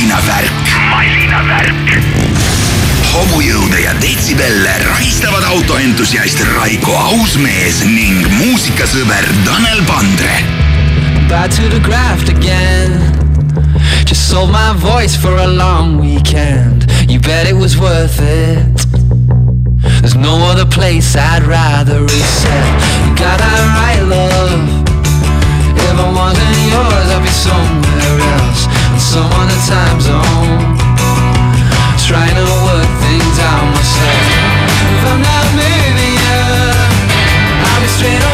masinavärk. masinavärk. hobujõude ja detsibelle rahistavad autoentusiast Raiko Ausmees ning muusikasõber Tanel Pandre. Back to the graft again. Just sold my voice for a long weekend. You bet it was worth it. There's no other place I'd rather reset. You got that right, love. If I wasn't yours, I'd be somewhere else. In some other time zone. Trying to work things out myself. If I'm not you, I'll be straight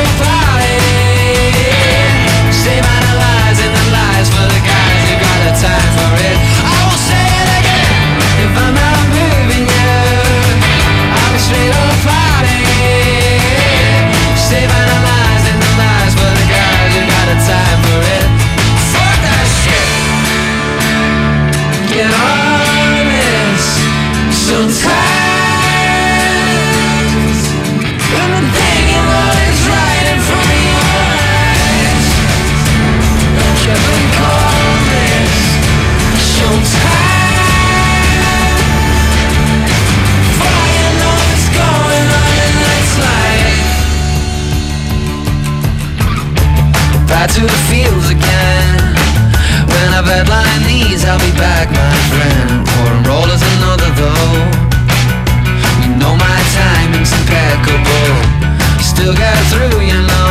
out to the fields again. When I've had lying knees, I'll be back, my friend For I'm rollers another though You know my timing's impeccable. Still got through, you know.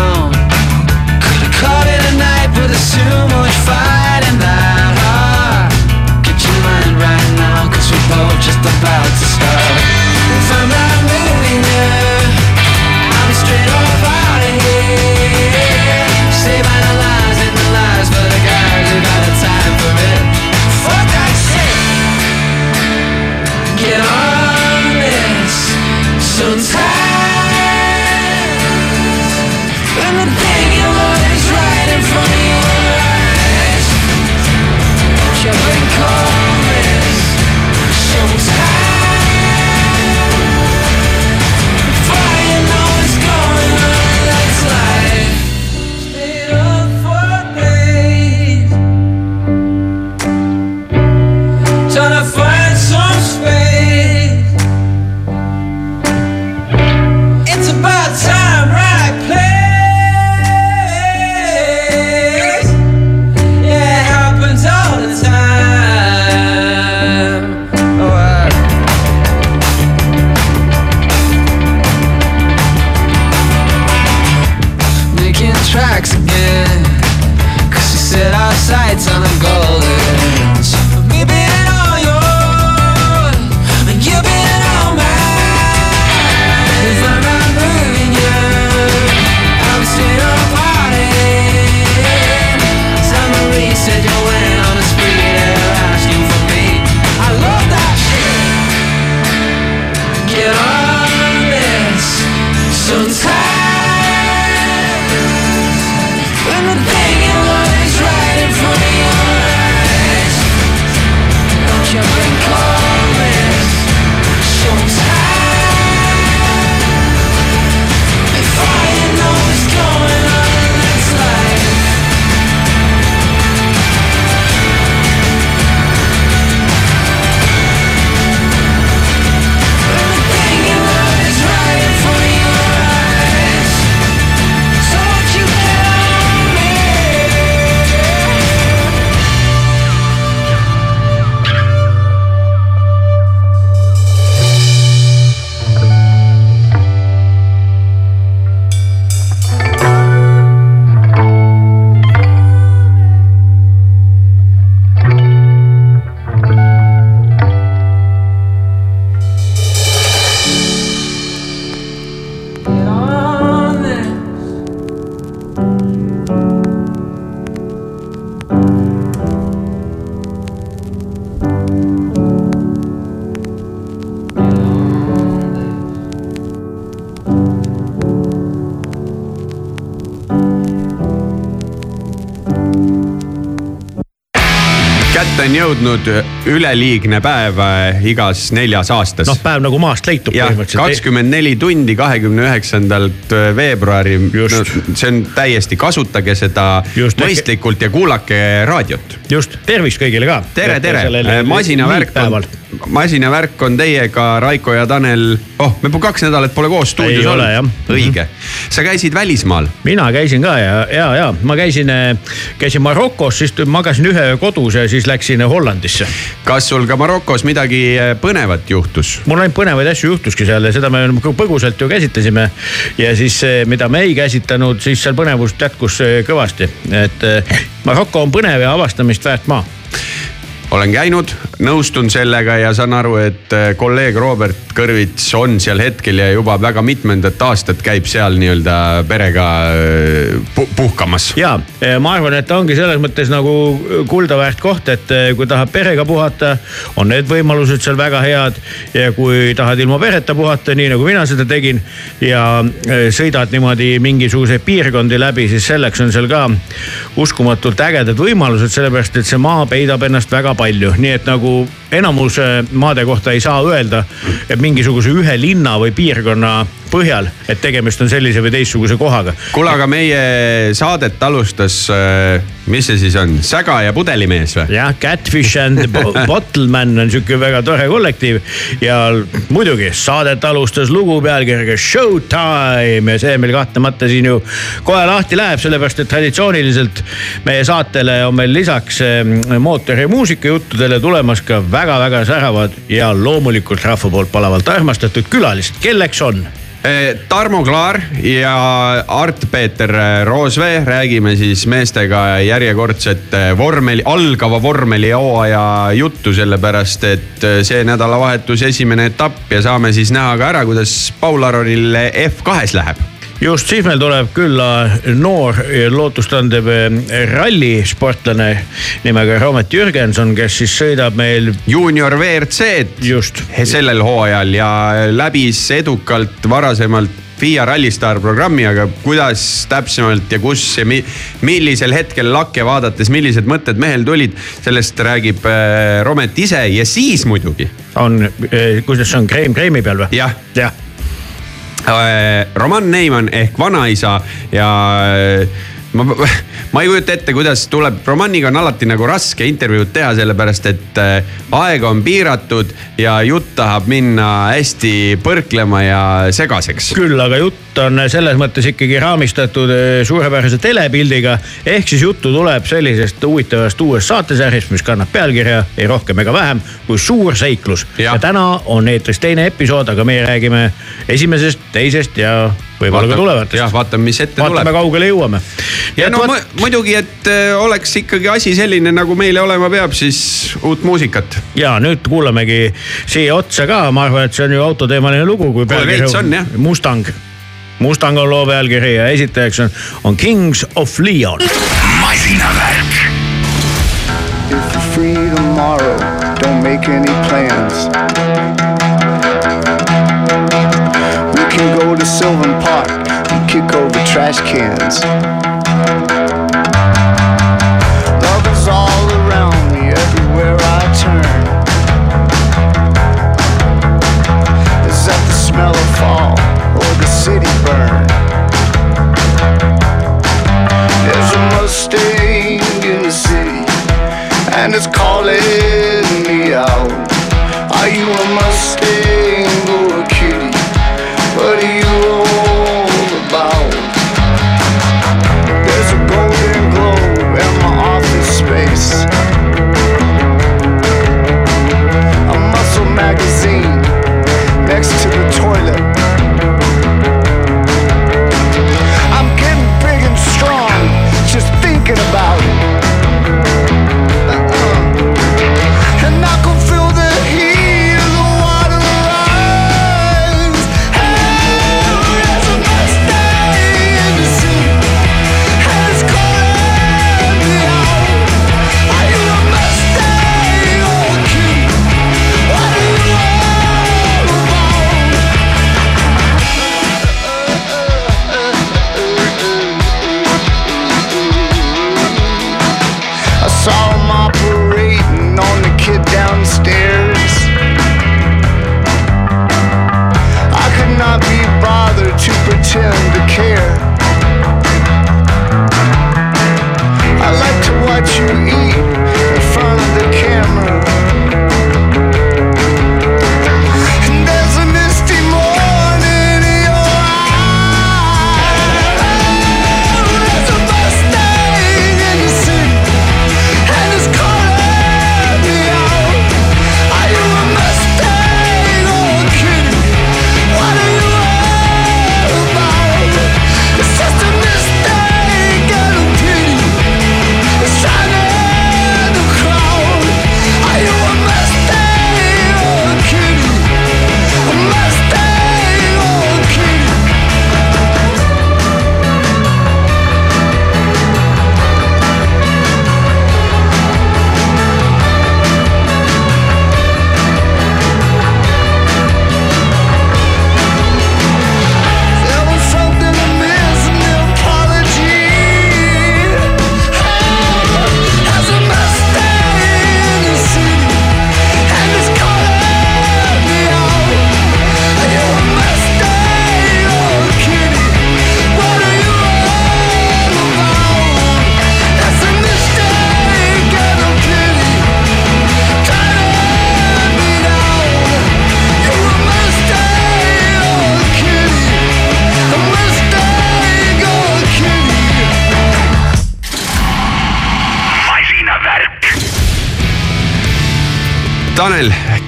Jõudnud üleliigne päev äh, igas neljas aastas. noh, päev nagu maast leitub jah, kakskümmend neli tundi kahekümne üheksandalt äh, veebruari. No, see on täiesti, kasutage seda Just, mõistlikult ja kuulake raadiot. just, tervist kõigile ka. tere, tere, masinavärk on masinavärk on teiega, Raiko ja Tanel. oh, me kaks nädalat pole koos stuudios olnud. õige. sa käisid välismaal? mina käisin ka ja, ja, ja ma käisin, äh, käisin Marokos, siis magasin ühe öö kodus ja siis läksin Hollandisse. kas sul ka Marokos midagi äh, põnevat juhtus? mul ainult põnevaid asju juhtuski seal ja seda me põgusalt ju käsitlesime. ja siis, mida me ei käsitlenud, siis seal põnevust jätkus äh, kõvasti, et Maroko on põnev ja avastamist väärt maa olen käinud, nõustun sellega ja saan aru, et äh, kolleeg Robert Kõrvits on seal hetkel ja juba väga mitmendat aastat käib seal nii-öelda perega äh, puhkamas. ja, ma arvan, et ongi selles mõttes nagu kuldaväärt koht, et äh, kui tahab perega puhata, on need võimalused seal väga head. ja kui tahad ilma pereta puhata, nii nagu mina seda tegin ja sõidad niimoodi mingisuguseid piirkondi läbi, siis selleks on seal ka uskumatult ägedad võimalused, sellepärast et see maa peidab ennast väga palju, nii et nagu enamus maade kohta ei saa öelda, et mingisuguse ühe linna või piirkonna põhjal, et tegemist on sellise või teistsuguse kohaga. kuule, aga meie saadet alustas, äh, mis see siis on, Säga ja pudelimees või? jah, Catfish and Bottleman on sihuke väga tore kollektiiv ja muidugi saadet alustas lugu pealkirjaga Showtime ja see meil kahtlemata siin ju kohe lahti läheb, sellepärast et traditsiooniliselt meie saatele on meil lisaks ähm, mootori muusikajuttudele tulemas ka väga-väga säravad ja loomulikult rahva poolt palavalt armastatud külalised, kelleks on Tarmo Klaar ja Art-Peeter Roosvee. Räägime siis meestega järjekordset vormeli, algava vormelihooaja juttu, sellepärast et see nädalavahetus esimene etapp ja saame siis näha ka ära, kuidas Paul Aronil F2-s läheb just siis meil tuleb külla noor lootustandev eh, rallisportlane nimega Roomet Jürgenson, kes siis sõidab meil. juunior WRC-d. just. sellel hooajal ja läbis edukalt varasemalt FIA Rallistar programmi, aga kuidas täpsemalt ja kus ja mi, millisel hetkel lakke vaadates, millised mõtted mehel tulid, sellest räägib äh, Romet ise ja siis muidugi. on äh,, kuidas see on, kreem kreemi peal või? jah ja. ja Roman Neiman ehk vanaisa ja äh, ma, ma ei kujuta ette, kuidas tuleb, Romaniga on alati nagu raske intervjuud teha, sellepärast et äh, aeg on piiratud ja jutt tahab minna hästi põrklema ja segaseks. küll, aga jutt on selles mõttes ikkagi raamistatud äh, suurepärase telepildiga. ehk siis juttu tuleb sellisest huvitavast uuest saatesarjast, mis kannab pealkirja ei rohkem ega vähem kui Suur seiklus. ja täna on eetris teine episood, aga meie räägime esimesest, teisest ja võib-olla ka tulevatest. jah, vaatame, mis ette vaatame, tuleb. vaatame, kaugele jõuame. ja no vaat... muidugi, et äh, oleks ikkagi asi selline, nagu meile olema peab, siis uut muusikat. ja nüüd kuulamegi siia otsa ka, ma arvan, et see on ju autoteemaline lugu, kui pealkiri Mustang. Mustang on loo pealkiri ja esitajaks on, on Kings of Leon. masinavärk. If you're free tomorrow, don't make any plans to Sylvan Park and kick over trash cans. Love is all around me everywhere I turn. Is that the smell of fall or the city burn? There's a Mustang in the city and it's calling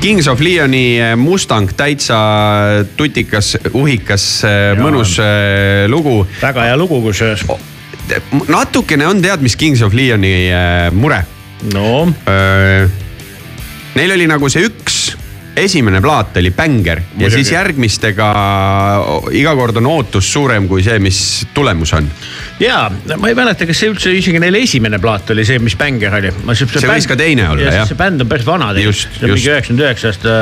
Kings of Leoni eh, Mustang, täitsa tutikas, uhikas, mõnus eh, lugu. väga hea lugu kusjuures. natukene on tead, mis Kings of Leoni eh, mure. no Neil oli nagu see üks esimene plaat oli bänger ja Muidugi. siis järgmistega iga kord on ootus suurem kui see, mis tulemus on. ja ma ei mäleta, kas see üldse isegi neil esimene plaat oli see, mis bänger oli. See võis ka teine olla, jah. see bänd on päris vana tegelikult, see on mingi üheksakümmend üheksa aasta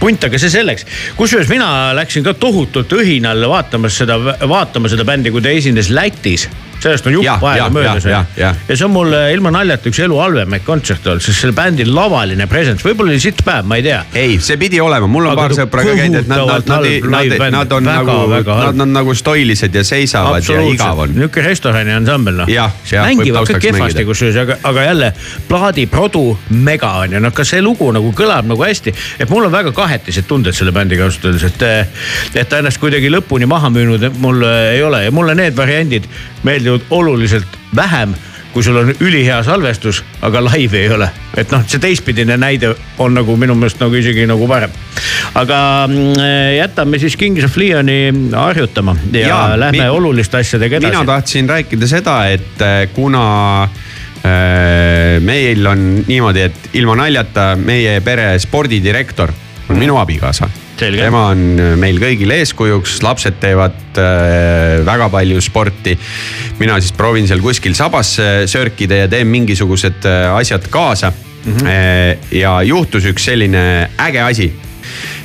punt, aga see selleks. kusjuures mina läksin ka tohutult õhinal vaatamas seda, vaatama seda bändi, kui ta esines Lätis sellest on jupp aega möödas jah, jah. ja see on mul ilma naljata üks elu halvemaid kontserte olnud, sest selle bändi lavaline presence, võib-olla oli sitt päev, ma ei tea. ei, see pidi olema, mul on Aga paar ta sõpra ka käinud, et nad, nad, nad, nad, live-bänd. nad on Väga, nagu, väga halb. nad on nagu stoilised ja seisavad ja igav on. niisugune restorani ansambel noh. Mängivad ka kehvasti kusjuures, aga, aga jälle plaadi produ mega on ju, noh, kas see lugu nagu kõlab nagu hästi. et mul on väga kahetised tunded selle bändiga ausalt öeldes, et, et ta ennast kuidagi lõpuni maha müünud mul äh, ei ole ja mulle need variandid meeldivad oluliselt vähem kui sul on ülihea salvestus, aga laivi ei ole. et noh, see teistpidine näide on nagu minu meelest nagu isegi nagu parem. aga mm, jätame siis Kings of Leoni harjutama ja, ja lähme mi- oluliste asjadega mina edasi. tahtsin rääkida seda, et äh, kuna äh, meil on niimoodi, et ilma naljata meie pere spordidirektor on minu abikaasa. Selge. tema on meil kõigile eeskujuks, lapsed teevad äh, väga palju sporti. mina siis proovin seal kuskil sabas äh, sörkida ja teen mingisugused äh, asjad kaasa mm. -hmm. ja juhtus üks selline äge asi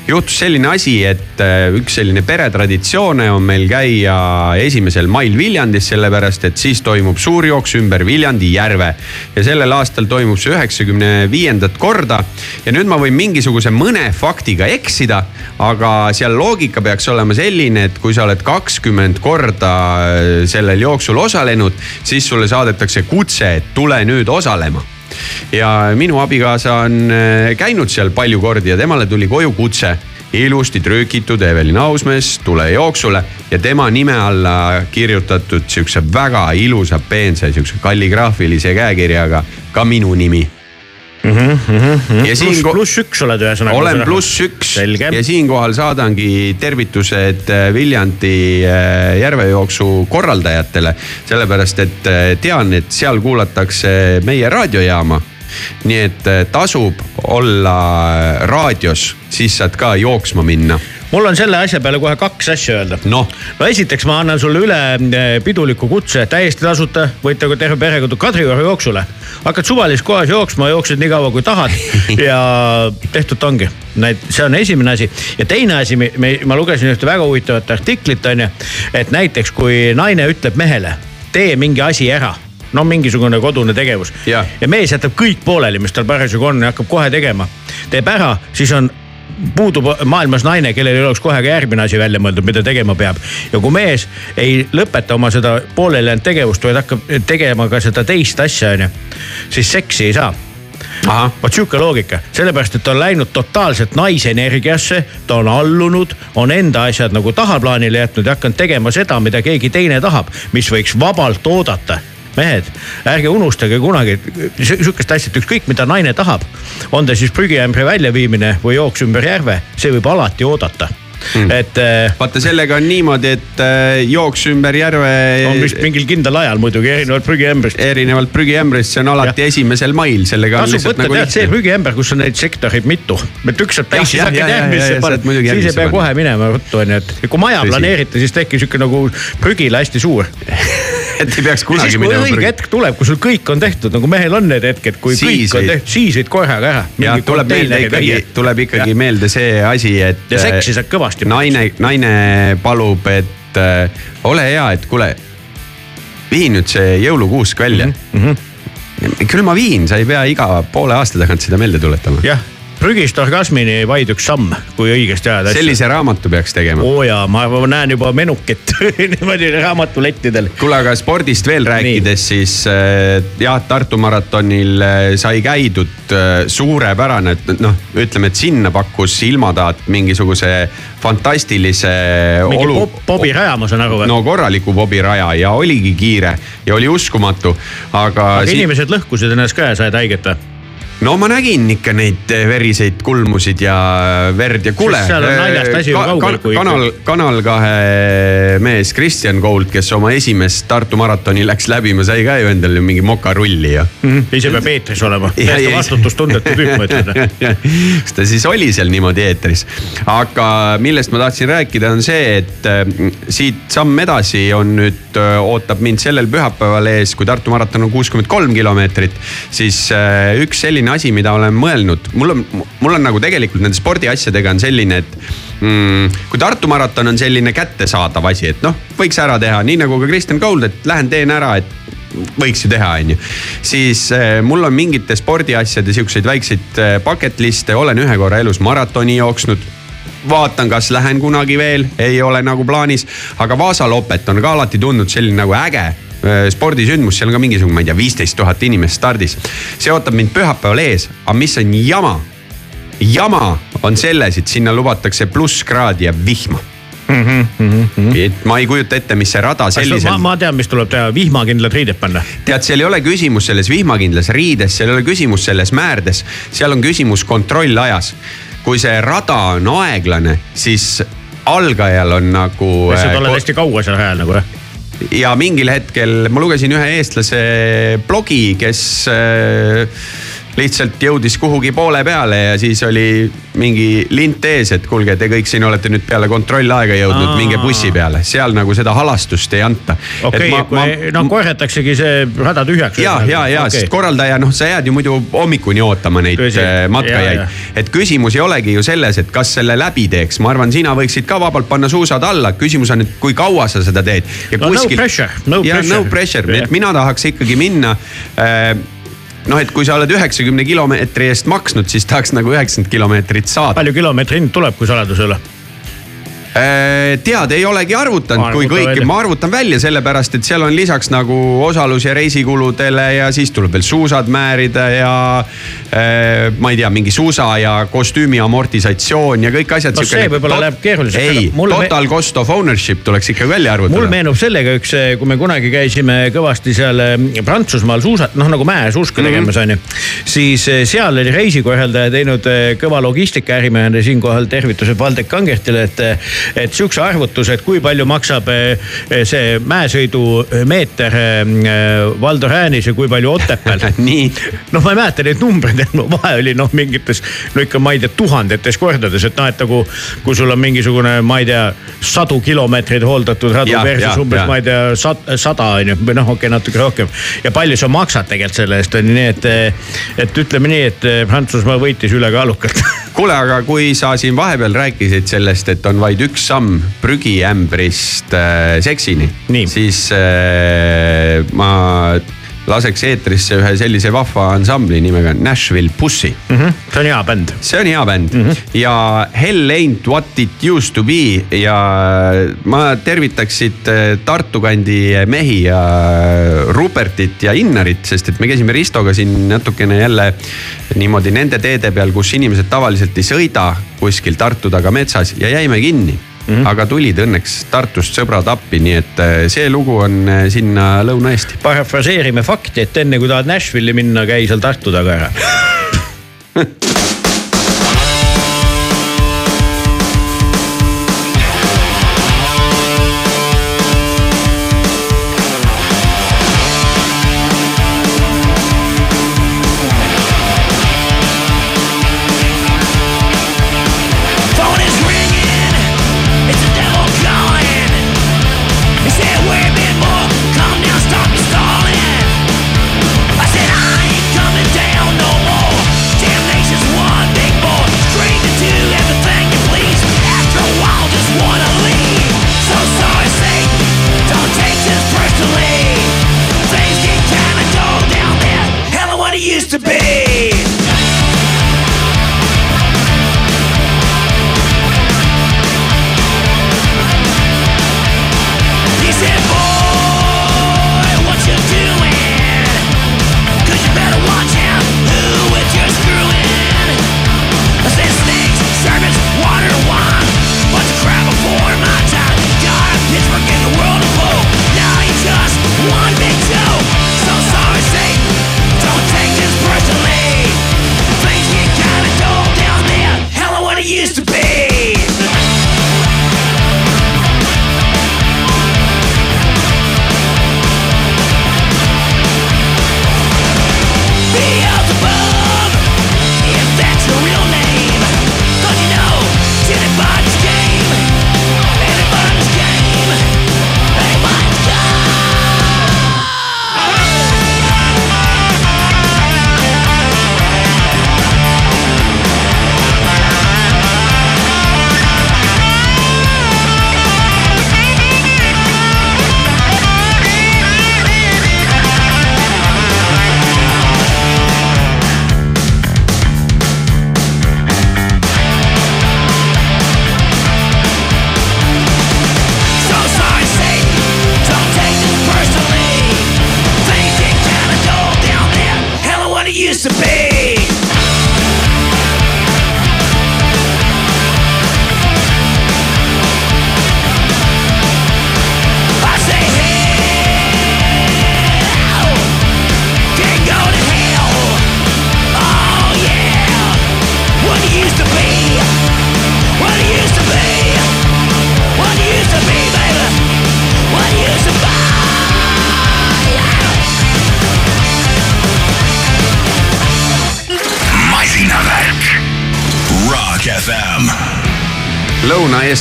juhtus selline asi, et äh, üks selline peretraditsioone on meil käia esimesel mail Viljandis, sellepärast et siis toimub suurjooks ümber Viljandi järve. ja sellel aastal toimub see üheksakümne viiendat korda ja nüüd ma võin mingisuguse mõne faktiga eksida, aga seal loogika peaks olema selline, et kui sa oled kakskümmend korda äh, sellel jooksul osalenud, siis sulle saadetakse kutse, et tule nüüd osalema ja minu abikaasa on äh, käinud seal palju kordi ja temale tuli koju kutse ilusti trükitud Evelin Ausmees, tule jooksule ja tema nime alla kirjutatud sihukese väga ilusa peense sihukese kalligraafilise käekirjaga ka minu nimi. Ja pluss, siin pluss üks oled ühesõnaga. olen pluss üks Selge. ja siinkohal saadangi tervitused äh, Viljandi äh, järvejooksu korraldajatele, sellepärast et äh, tean, et seal kuulatakse meie raadiojaama. nii et tasub olla raadios, siis saad ka jooksma minna. Mul on selle asja peale kohe kaks asja öelda. noh, no esiteks ma annan sulle üle eh, piduliku kutse täiesti tasuta, võite terve perega Kadrioru jooksule. hakkad suvalises kohas jooksma, jooksed nii kaua kui tahad ja tehtud ongi. See on esimene asi ja teine asi, ma lugesin ühte väga huvitavat artiklit on ju, et näiteks kui naine ütleb mehele, tee mingi asi ära no mingisugune kodune tegevus. Jah. ja mees jätab kõik pooleli, mis tal parasjagu on ja hakkab kohe tegema. teeb ära, siis on puudub maailmas naine, kellel ei oleks kohe ka järgmine asi välja mõeldud, mida tegema peab. ja kui mees ei lõpeta oma seda pooleli jäänud tegevust, vaid hakkab tegema ka seda teist asja, onju, siis seksi ei saa. Vot sihuke loogika, sellepärast et ta on läinud totaalselt naise energiasse, ta on allunud, on enda asjad nagu tahaplaanile jätnud ja hakanud tegema seda, mida keegi teine tahab, mis võiks vabalt oodata mehed, ärge unustage kunagi sihukest asja, et ükskõik mida naine tahab, on ta siis prügiämbri väljaviimine või jooks ümber järve, see võib alati oodata mm.. et äh, vaata sellega on niimoodi, et äh, jooks ümber järve. on vist mingil kindlal ajal muidugi erinevalt prügiämbrist. erinevalt prügiämbrist, see on alati ja. esimesel mail, sellega tasub võtta nagu tead see prügiämber, kus on neid sektoreid mitu, et üks saab täis, siis hakkad järgmisse panema siis ei pea kohe minema ruttu onju, et kui maja planeerite, siis tehke sihuke nagu prügila hästi suur. et ei peaks kunagi siis, kui minema õige hetk tuleb, kui sul kõik on tehtud, nagu mehel on need hetked, kui Siis kõik on tehtud, siis võid korraga ära. ja tuleb meelde ikkagi, tuleb ikkagi ja. meelde see asi, et. Ja seksi saad kõvasti. naine, naine palub, et äh, ole hea, et kuule, vii nüüd see jõulukuusk välja mm. -hmm. küll ma viin, sa ei pea iga poole aasta tagant seda meelde tuletama. jah, prügist orgasmini vaid üks samm, kui õigesti ajada sellise raamatu peaks tegema. oo jaa, ma näen juba menukit niimoodi raamatulettidel. kuule, aga spordist veel rääkides, siis äh, jah, Tartu maratonil äh, sai käidud äh, suurepärane, et noh, ütleme, et sinna pakkus ilmataat mingisuguse fantastilise mingi olu bob,. Bobi raja, ma saan aru või? no korraliku bobiraja ja oligi kiire ja oli uskumatu, aga, aga si- inimesed lõhkusid ennast ka ja said haiget või? No ma nägin ikka neid veriseid kulmusid ja verd ja. Sest seal on naljast asi ju kaugel, kui- kanal, Kanal kahe mees Kristjan Kold, kes oma esimest Tartu maratoni läks läbima, sai ka ju endale mingi mokarulli ja. ise peab eetris olema, täiesti vastutustundetu tüüp, ma ütlen. kas ta siis oli seal niimoodi eetris, aga millest ma tahtsin rääkida, on see, et siit samm edasi on nüüd, ootab mind sellel pühapäeval ees, kui Tartu maraton on kuuskümmend kolm kilomeetrit, siis üks selline asi, mida olen mõelnud, mul on, mul on nagu tegelikult nende spordiasjadega on selline, et mm, kui Tartu maraton on selline kättesaadav asi, et noh, võiks ära teha, nii nagu ka Kristjan Kold, et lähen teen ära, et võiks ju teha, on ju. siis äh, mul on mingite spordiasjade siukseid väikseid äh, bucket list'e, olen ühe korra elus maratoni jooksnud. Vaatan, kas lähen kunagi veel, ei ole nagu plaanis, aga Vaasa lopet on ka alati tundnud selline nagu äge spordisündmus, seal on ka mingisugune, ma ei tea, viisteist tuhat inimest stardis. see ootab mind pühapäeval ees, aga mis on jama? jama on selles, et sinna lubatakse plusskraadi ja vihma mm. -hmm. et ma ei kujuta ette, mis see rada ma, sellisel, ma tean, mis tuleb teha, vihmakindlad riided panna. tead, seal ei ole küsimus selles vihmakindlas riides, seal ei ole küsimus selles määrdes, seal on küsimus kontrollajas. kui see rada on aeglane, siis algajal on nagu. sa oled hästi kaua seal rajal nagu jah? Ja mingil hetkel ma lugesin ühe eestlase blogi, kes äh, lihtsalt jõudis kuhugi poole peale ja siis oli mingi lint ees, et kuulge, te kõik siin olete nüüd peale kontrollaega jõudnud, minge bussi peale, seal nagu seda halastust ei anta. okei kui no korjataksegi see rada tühjaks. ja, ja, ja okay., sest korraldaja, noh, sa jääd ju muidu hommikuni ootama neid Tõsi. äh, Ja, matkajaid ja.. et küsimus ei olegi ju selles, et kas selle läbi teeks, ma arvan, sina võiksid ka vabalt panna suusad alla, küsimus on, et kui kaua sa seda teed. No no pressure, no ja pressure. no pressure, Jah. et mina tahaks ikkagi minna äh, noh, et kui sa oled üheksakümne kilomeetri eest maksnud, siis tahaks nagu üheksakümmend kilomeetrit saada. palju kilomeetri hind tuleb, kui saladus ei ole? Äh, tead, ei olegi arvutanud, kui Arvuta kõiki, välja. ma arvutan välja sellepärast, et seal on lisaks nagu osalus ja reisikuludele ja siis tuleb veel suusad määrida ja äh, ma ei tea, mingi suusa ja kostüümi amortisatsioon ja kõik asjad. No see võib-olla läheb keeruliseks, ei mulle me- total cost of ownership tuleks ikka välja mul arvutada. meenub sellega üks, kui me kunagi käisime kõvasti seal eh, Prantsusmaal suusat, noh nagu mäesuuska Mhm. tegemas onju. siis eh, seal oli reisikorraldaja teinud eh, kõva logistikaärimehena siinkohal tervitused Valdek Kangertile, et, et sihukese arvutuse, et kui palju maksab eh, see mäesõidumeeter eh, Valdo Räänis ja kui palju Otepääl? Nii, noh, ma ei mäleta neid numbreid, vahe oli noh, mingites no ikka ma ei tea, tuhandetes kordades, et noh, et nagu kui sul on mingisugune, ma ei tea, sadu kilomeetreid hooldatud radu versus umbes, ma ei tea, sada on ju, või noh, okei okay,, natuke rohkem. ja palju sa maksad tegelikult selle eest on ju nii, et, et ütleme nii, et Prantsusmaa võitis ülekaalukalt kuule, aga kui sa siin vahepeal rääkisid sellest, et on vaid üks samm prügiämbrist äh, seksini. Siis äh, ma laseks eetrisse ühe sellise vahva ansambli nimega Nashville Pussy see on hea bänd. see on hea bänd mm -hmm. ja Hell ain't what it used to be ja ma tervitaks siit eh, Tartu kandi mehi ja Rupertit ja Innarit, sest et me käisime Ristoga siin natukene jälle niimoodi nende teede peal, kus inimesed tavaliselt ei sõida kuskil Tartu taga metsas ja jäime kinni mm. -hmm. aga tulid õnneks Tartust sõbrad appi, nii et eh, see lugu on eh, sinna Lõuna-Eesti. parafraseerime fakti, et enne kui tahad Nashville'i minna, käi seal Tartu taga ära.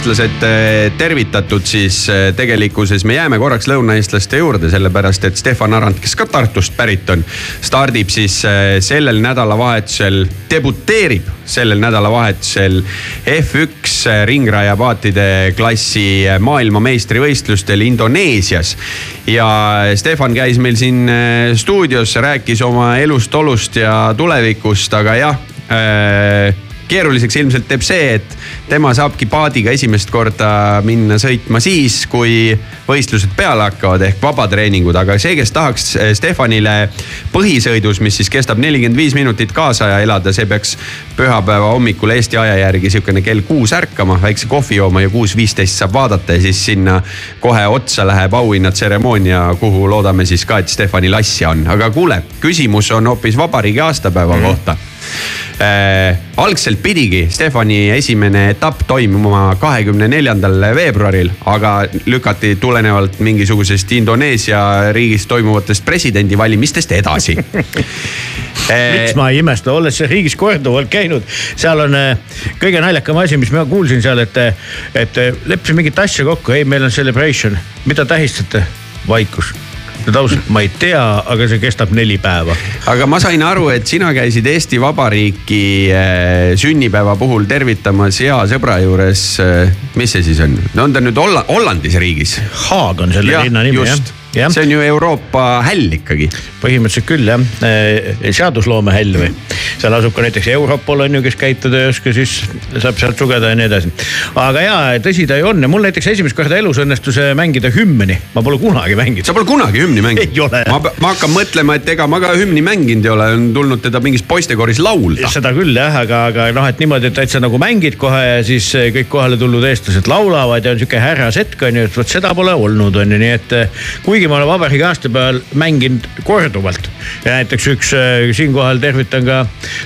lõunaeestlased eh, tervitatud siis eh, tegelikkuses me jääme korraks lõunaeestlaste juurde, sellepärast et Stefan Arand, kes ka Tartust pärit on, stardib siis eh, sellel nädalavahetusel, debuteerib sellel nädalavahetusel F1 ringraja paatide klassi maailmameistrivõistlustel Indoneesias. ja Stefan käis meil siin stuudios, rääkis oma elust-olust ja tulevikust, aga jah äh, keeruliseks ilmselt teeb see, et tema saabki paadiga esimest korda minna sõitma siis, kui võistlused peale hakkavad ehk vabatreeningud, aga see, kes tahaks eh, Stefanile põhisõidus, mis siis kestab nelikümmend viis minutit kaasaja elada, see peaks pühapäeva hommikul Eesti aja järgi sihukene kell kuus ärkama, väikse kohvi jooma ja kuus viisteist saab vaadata ja siis sinna kohe otsa läheb auhinnatseremoonia, kuhu loodame siis ka, et Stefanil asja on, aga kuule, küsimus on hoopis vabariigi aastapäeva mm. kohta äh,. algselt pidigi Stefani esimene etapp toimuma kahekümne neljandal veebruaril, aga lükati tulenevalt mingisugusest Indoneesia riigis toimuvatest presidendivalimistest edasi miks ma ei imesta, olles riigis korduvalt käinud, seal on äh, kõige naljakam asi, mis ma kuulsin seal, et, et äh, leppisime mingit asja kokku, ei, meil on celebration, mida tähistate? vaikus. Nüüd ausalt, ma ei tea, aga see kestab neli päeva. aga ma sain aru, et sina käisid Eesti Vabariiki äh, sünnipäeva puhul tervitamas hea sõbra juures. mis see siis on, no on ta nüüd Holla-, Hollandis riigis? Haag on selle linna nimi jah Jah. see on ju Euroopa häll ikkagi. põhimõtteliselt küll jah, seadusloome häll või. seal asub ka näiteks Europol on ju, kes käituda ei oska, siis saab sealt sugeda ja nii edasi. aga ja tõsi ta ju on ja mul näiteks esimest korda elus õnnestus äh, mängida hümni, ma pole kunagi mänginud. sa pole kunagi hümni mänginud? Ei ole. ma, ma hakkan mõtlema, et ega ma ka hümni mänginud ei ole, on tulnud teda mingis poistekooris laulda. seda küll jah, aga, aga noh, et niimoodi, et täitsa nagu mängid kohe ja siis eh, kõik kohale tulnud eestlased laulavad ja on sihuke härrasetk on ju, et vot seda pole olnud, on ju, nii et eh, kuigi ma olen vabariigi aastapäeval mänginud korduvalt ja näiteks üks eh, siinkohal tervitan ka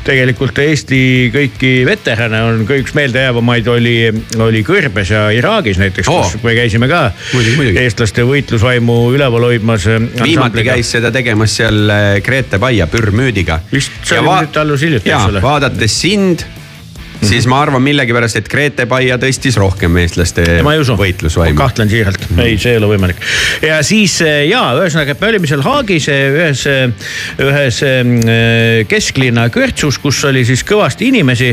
tegelikult Eesti kõiki veterane on ka üks meeldejäävamaid oli, oli Kõrbes ja Iraagis näiteks oh., kus me käisime ka Muidugi, muidugi. eestlaste võitlusvaimu üleval hoidmas. viimati käis seda tegemas seal äh, Grete Paia pürmüüdiga. Vist see oli nüüd alles hiljuti, eks ole. vaadates sind, siis ma arvan millegipärast, et Grete Paia tõstis rohkem eestlaste võitlusvaimu. kahtlen siiralt mm, -hmm. ei, see ei ole võimalik. ja siis eh, ja ühesõnaga, me olime seal Haagis eh, ühes, ühes eh, kesklinna kõrtsus, kus oli siis kõvasti inimesi.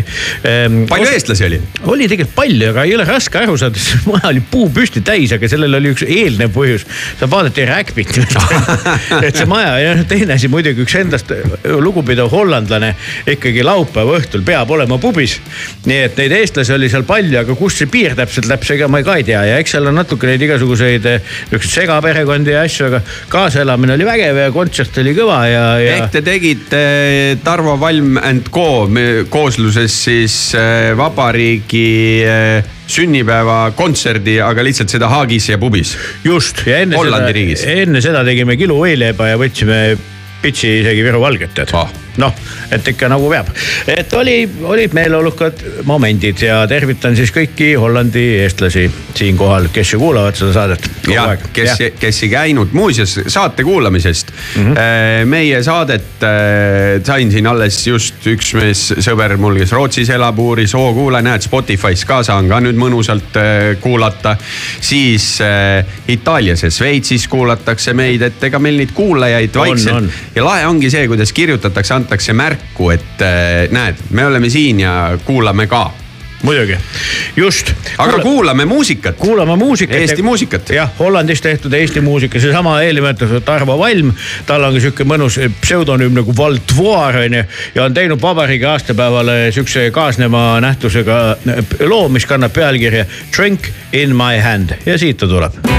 palju eestlasi oli? oli tegelikult palju, aga ei ole raske aru saada, sest maja oli puu püsti täis, aga sellel oli üks eelnev põhjus. seal vaadati räkpit. et see maja ja teine asi muidugi üks endast lugupidav hollandlane ikkagi laupäeva õhtul peab olema pubis. Nii et neid eestlasi oli seal palju, aga kust see piir täpselt läheb, ega ma ka ei tea ja eks seal on natuke neid igasuguseid eh, niisuguseid segaperekondi ja asju, aga kaasaelamine oli vägev ja kontsert oli kõva ja, ja ehk te tegite Tarvo Valm and Co koosluses siis äh, vabariigi sünnipäevakontserdi, aga lihtsalt seda Haagis ja pubis. just ja enne Hollandi seda enne seda tegime kilu võileiba ja võtsime pitsi isegi Viru Valget tead Ah. noh, et ikka nagu peab, et oli, olid meeleolukad momendid ja tervitan siis kõiki Hollandi eestlasi siinkohal, kes ju kuulavad seda saadet. jah, kes, kes ei käinud, muuseas saate kuulamisest mm. -hmm. meie saadet äh, sain siin alles just üks mees, sõber mul, kes Rootsis elab, uuris, oo kuule, näed Spotify's ka saan ka nüüd mõnusalt äh, kuulata. siis Itaalias ja Šveitsis kuulatakse meid, et ega meil neid kuulajaid vaikselt ja lahe ongi see, kuidas kirjutatakse, antakse märku, et äh, näed, me oleme siin ja kuulame ka. muidugi, just. aga kuulame muusikat. kuulame muusikat. Eesti muusikat. jah, Hollandis tehtud Eesti muusika, seesama eelnimetatud Tarvo Valm, tal on ka sihuke mõnus pseudonüüm nagu Valtvoor on ju. ja on teinud vabariigi aastapäevale sihukese kaasneva nähtusega loo, mis kannab pealkirja Drink in my hand ja siit ta tuleb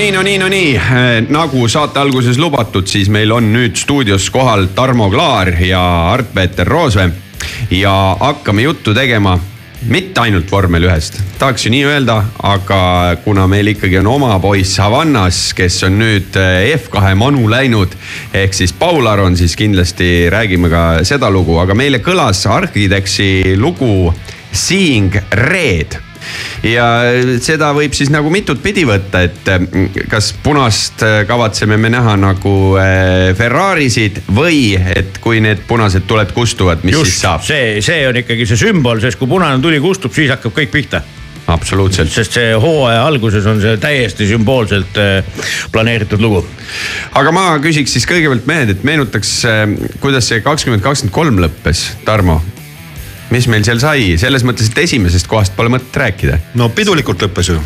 nii, no nii, no nii, nagu saate alguses lubatud, siis meil on nüüd stuudios kohal Tarmo Klaar ja Art-Peeter Roosvee. Ja hakkame juttu tegema mitte ainult vormel ühest, tahaks ju nii öelda, aga kuna meil ikkagi on oma poiss Havannas, kes on nüüd eh, F2 manu läinud, ehk siis Paul Aron, siis kindlasti räägime ka seda lugu, aga meile kõlas Architectsi lugu Seeing Red ja seda võib siis nagu mitut pidi võtta, et mm, kas punast äh, kavatseme me näha nagu äh, Ferrarisid või et kui need punased tuled kustuvad, mis siis just saab? see, see on ikkagi see sümbol, sest kui punane tuli kustub, siis hakkab kõik pihta. absoluutselt, sest see hooaja alguses on see täiesti sümboolselt äh, planeeritud lugu. aga ma küsiks siis kõigepealt mehed, et meenutaks, kuidas see kakskümmend kakskümmend kolm lõppes, Tarmo mis meil seal sai, selles mõttes, et esimesest kohast pole mõtet rääkida. no pidulikult lõppes ju,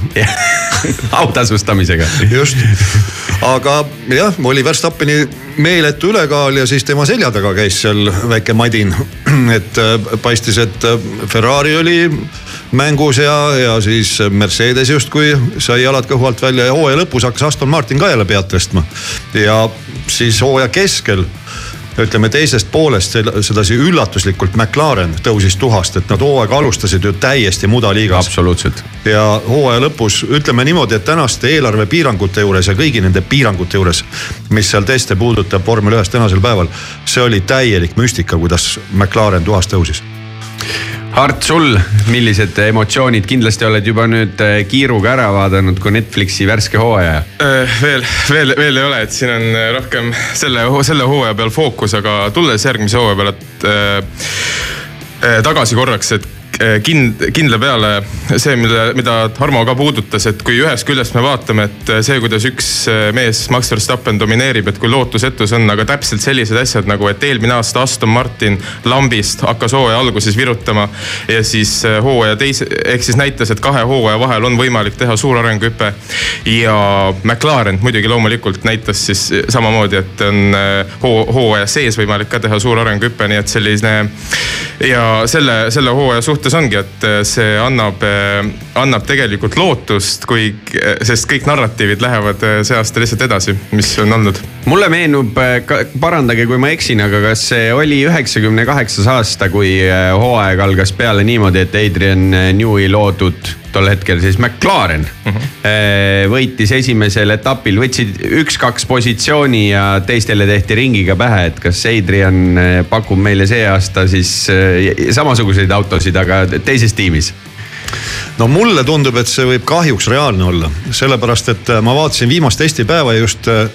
autasustamisega. just. aga jah, oli Verstappeni meeletu ülekaal ja siis tema selja taga käis seal väike madin. et äh, paistis, et äh, Ferrari oli mängus ja, ja siis Mercedes justkui sai jalad kõhu alt välja ja hooaja lõpus hakkas Aston Martin ka jälle pead tõstma. ja siis hooaja keskel ütleme teisest poolest sedasi üllatuslikult McLaren tõusis tuhast, et nad hooaega alustasid ju täiesti mudaliigas. absoluutselt. ja hooaja lõpus ütleme niimoodi, et tänaste eelarvepiirangute juures ja kõigi nende piirangute juures, mis seal teste puudutab vormel ühes tänasel päeval, see oli täielik müstika, kuidas McLaren tuhast tõusis. Hart, sul, millised emotsioonid, kindlasti oled juba nüüd äh, kiiruga ära vaadanud, kui Netflixi värske hooaja. Äh, veel, veel, veel ei ole, et siin on äh, rohkem selle, selle hooaja peal fookus, aga tulles järgmise hooaja peale, et äh, äh, tagasi korraks, et kind-, kindla peale see, mille, mida Tarmo ka puudutas, et kui ühest küljest me vaatame, et see, kuidas üks äh, mees, Max Verstappen domineerib, et kui lootusetu see on, aga täpselt sellised asjad nagu, et eelmine aasta Aston Martin lambist hakkas hooaja alguses virutama ja siis äh, hooaja teise, ehk siis näitas, et kahe hooaja vahel on võimalik teha suur arenguhüpe. ja McLaren muidugi loomulikult näitas siis samamoodi, et on hoo-, hooaja sees võimalik ka teha suur arenguhüpe, nii et selline ja selle, selle hooaja suhtes ongi, et äh, see annab, annab tegelikult lootust, kui, sest kõik narratiivid lähevad äh, see aasta lihtsalt edasi, mis on olnud mulle meenub, parandage, kui ma eksin, aga kas see oli üheksakümne kaheksas aasta, kui äh, hooaeg algas peale niimoodi, et Adrian Newey loodud tol hetkel siis McLaren mm -hmm. võitis esimesel etapil, võtsid üks-kaks positsiooni ja teistele tehti ringiga pähe, et kas Adrian äh, pakub meile see aasta siis äh, samasuguseid autosid, aga teises tiimis? No mulle tundub, et see võib kahjuks reaalne olla, sellepärast et äh, ma vaatasin viimast testipäeva just äh,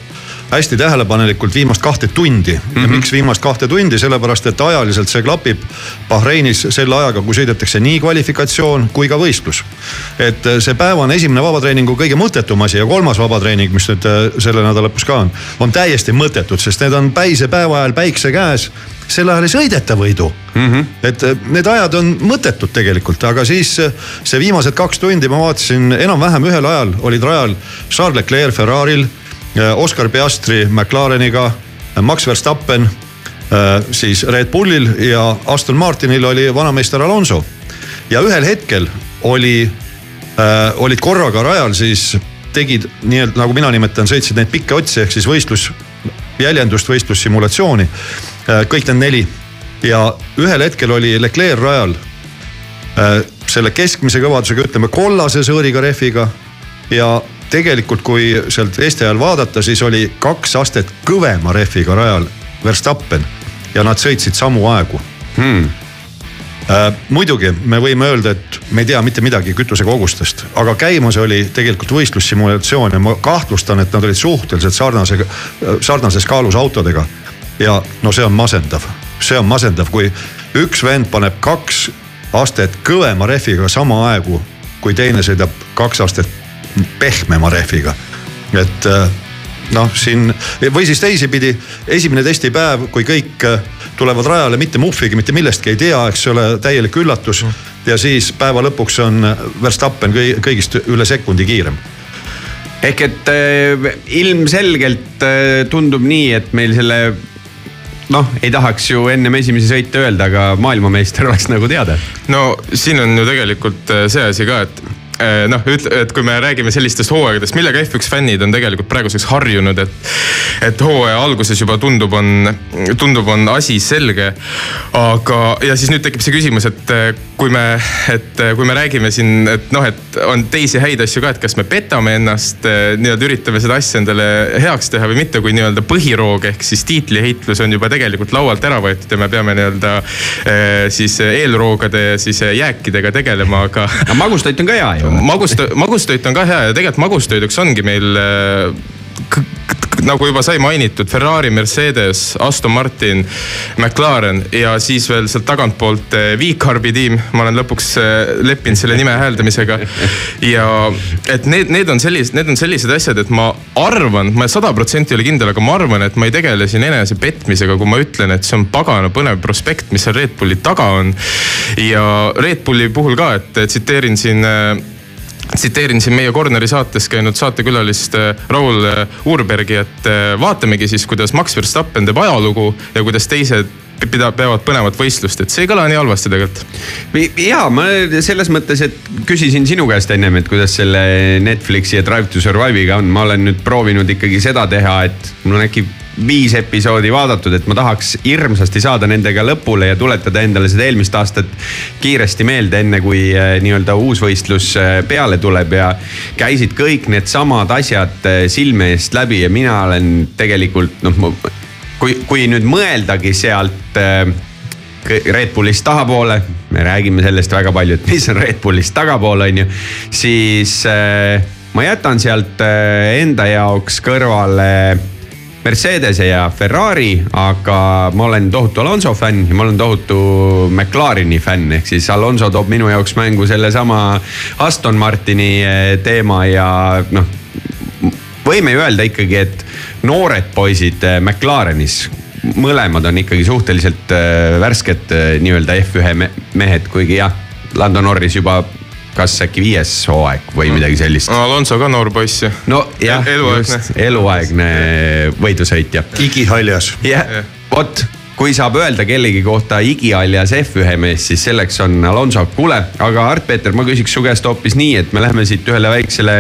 hästi tähelepanelikult viimast kahte tundi mm. -hmm. ja miks viimast kahte tundi, sellepärast et ajaliselt see klapib Bahreinis selle ajaga, kui sõidetakse nii kvalifikatsioon kui ka võistlus. et äh, see päevane esimene vabatreeningu kõige mõttetum asi ja kolmas vabatreening, mis nüüd äh, selle nädala lõpus ka on, on täiesti mõttetud, sest need on päise päeva ajal päikse käes sel ajal ei sõideta võidu mm. -hmm. et äh, need ajad on mõttetud tegelikult, aga siis see viimased kaks tundi ma vaatasin enam-vähem ühel ajal olid rajal Charles Leclerc Ferrari'l, Oscar Piastri McLareniga, Max Verstappen äh, siis Red Bullil ja Aston Martinil oli vanameister Alonso. ja ühel hetkel oli äh,, olid korraga rajal siis tegid nii-öelda nagu mina nimetan, sõitsid neid pikki otsi ehk siis võistlus, jäljendust, võistlussimulatsiooni. kõik need neli ja ühel hetkel oli Leclerc rajal äh, selle keskmise kõvadusega, ütleme kollase sõõriga rehviga ja tegelikult, kui sealt Eesti ajal vaadata, siis oli kaks astet kõvema rehviga rajal Verstappen ja nad sõitsid samu aegu hmm.. Äh, muidugi me võime öelda, et me ei tea mitte midagi kütusekogustest, aga käimas oli tegelikult võistlussimulatsioon ja ma kahtlustan, et nad olid suhteliselt sarnase, sarnases kaalus autodega. ja no see on masendav, see on masendav, kui üks vend paneb kaks astet kõvema rehviga samaaegu, kui teine sõidab kaks astet pehmema rehviga, et äh, noh, siin või siis teisipidi, esimene testipäev, kui kõik äh, tulevad rajale mitte muhvigi, mitte millestki ei tea, eks ole, täielik üllatus. ja siis päeva lõpuks on Verstappen kõi- kõigist üle sekundi kiirem. ehk et äh, ilmselgelt äh, tundub nii, et meil selle noh, ei tahaks ju ennem esimesi sõite öelda, aga maailmameister oleks nagu teada. no siin on ju tegelikult see asi ka, et noh, et kui me räägime sellistest hooaegadest, millega F1 fännid on tegelikult praeguseks harjunud, et. et hooaja alguses juba tundub, on, tundub, on asi selge. aga, ja siis nüüd tekib see küsimus, et äh, kui me, et äh, kui me räägime siin, et noh, et on teisi häid asju ka, et kas me petame ennast, nii-öelda üritame seda asja endale heaks teha või mitte, kui nii-öelda põhiroog ehk siis tiitliheitlus on juba tegelikult laualt ära võetud ja me peame nii-öelda siis eelroogade ja siis jääkidega tegelema, aga aga magustoit on ka hea ju. magusto-, magustoit on ka hea ja tegelikult magustoiduks ongi meil äh, nagu juba sai mainitud, Ferrari, Mercedes, Aston Martin, McLaren ja siis veel sealt tagantpoolt äh, V-Carbi tiim. ma olen lõpuks äh, leppinud selle nime hääldamisega. ja et need, need on sellised, need on sellised asjad, et ma arvan, ma sada protsenti ei ole kindel, aga ma arvan, et ma ei tegele siin enese petmisega, kui ma ütlen, et see on pagana põnev prospekt, mis seal Red Bulli taga on. ja Red Bulli puhul ka, et tsiteerin siin tsiteerin siin meie Corneri saates käinud saatekülalist äh, Raul äh, Uurbergi, et äh, vaatamegi siis, kuidas Max Verstappen teeb ajalugu ja kuidas teised pida-, peavad põnevat võistlust, et see ei kõla nii halvasti tegelikult. ja ma selles mõttes, et küsisin sinu käest ennem, et kuidas selle Netflixi ja Drive to Survive'iga on, ma olen nüüd proovinud ikkagi seda teha, et mul on äkki viis episoodi vaadatud, et ma tahaks hirmsasti saada nendega lõpule ja tuletada endale seda eelmist aastat kiiresti meelde, enne kui eh, nii-öelda uus võistlus eh, peale tuleb ja käisid kõik needsamad asjad eh, silme eest läbi ja mina olen tegelikult noh, kui, kui nüüd mõeldagi sealt Red Bullist tahapoole, me räägime sellest väga palju, et mis on Red Bullist tagapool, on ju, siis äh, ma jätan sealt äh, enda jaoks kõrvale Mercedese ja Ferrari, aga ma olen tohutu Alonso fänn ja ma olen tohutu McLareni fänn, ehk siis Alonso toob minu jaoks mängu sellesama Aston Martini äh, teema ja noh võime ju öelda ikkagi, et noored poisid äh, McLarenis, mõlemad on ikkagi suhteliselt äh, värsked nii-öelda F1 me- mehed, kuigi jah, Lando Norris juba kas äkki viies hooaeg või midagi sellist. Alonso ka noor poiss ju. no jah, eluaegne. just eluaegne võidusõitja. igihaljas. jah, vot kui saab öelda kellegi kohta igihaljas F1 mees, siis selleks on Alonso. kuule, aga Art-Peeter, ma küsiks su käest hoopis nii, et me läheme siit ühele väiksele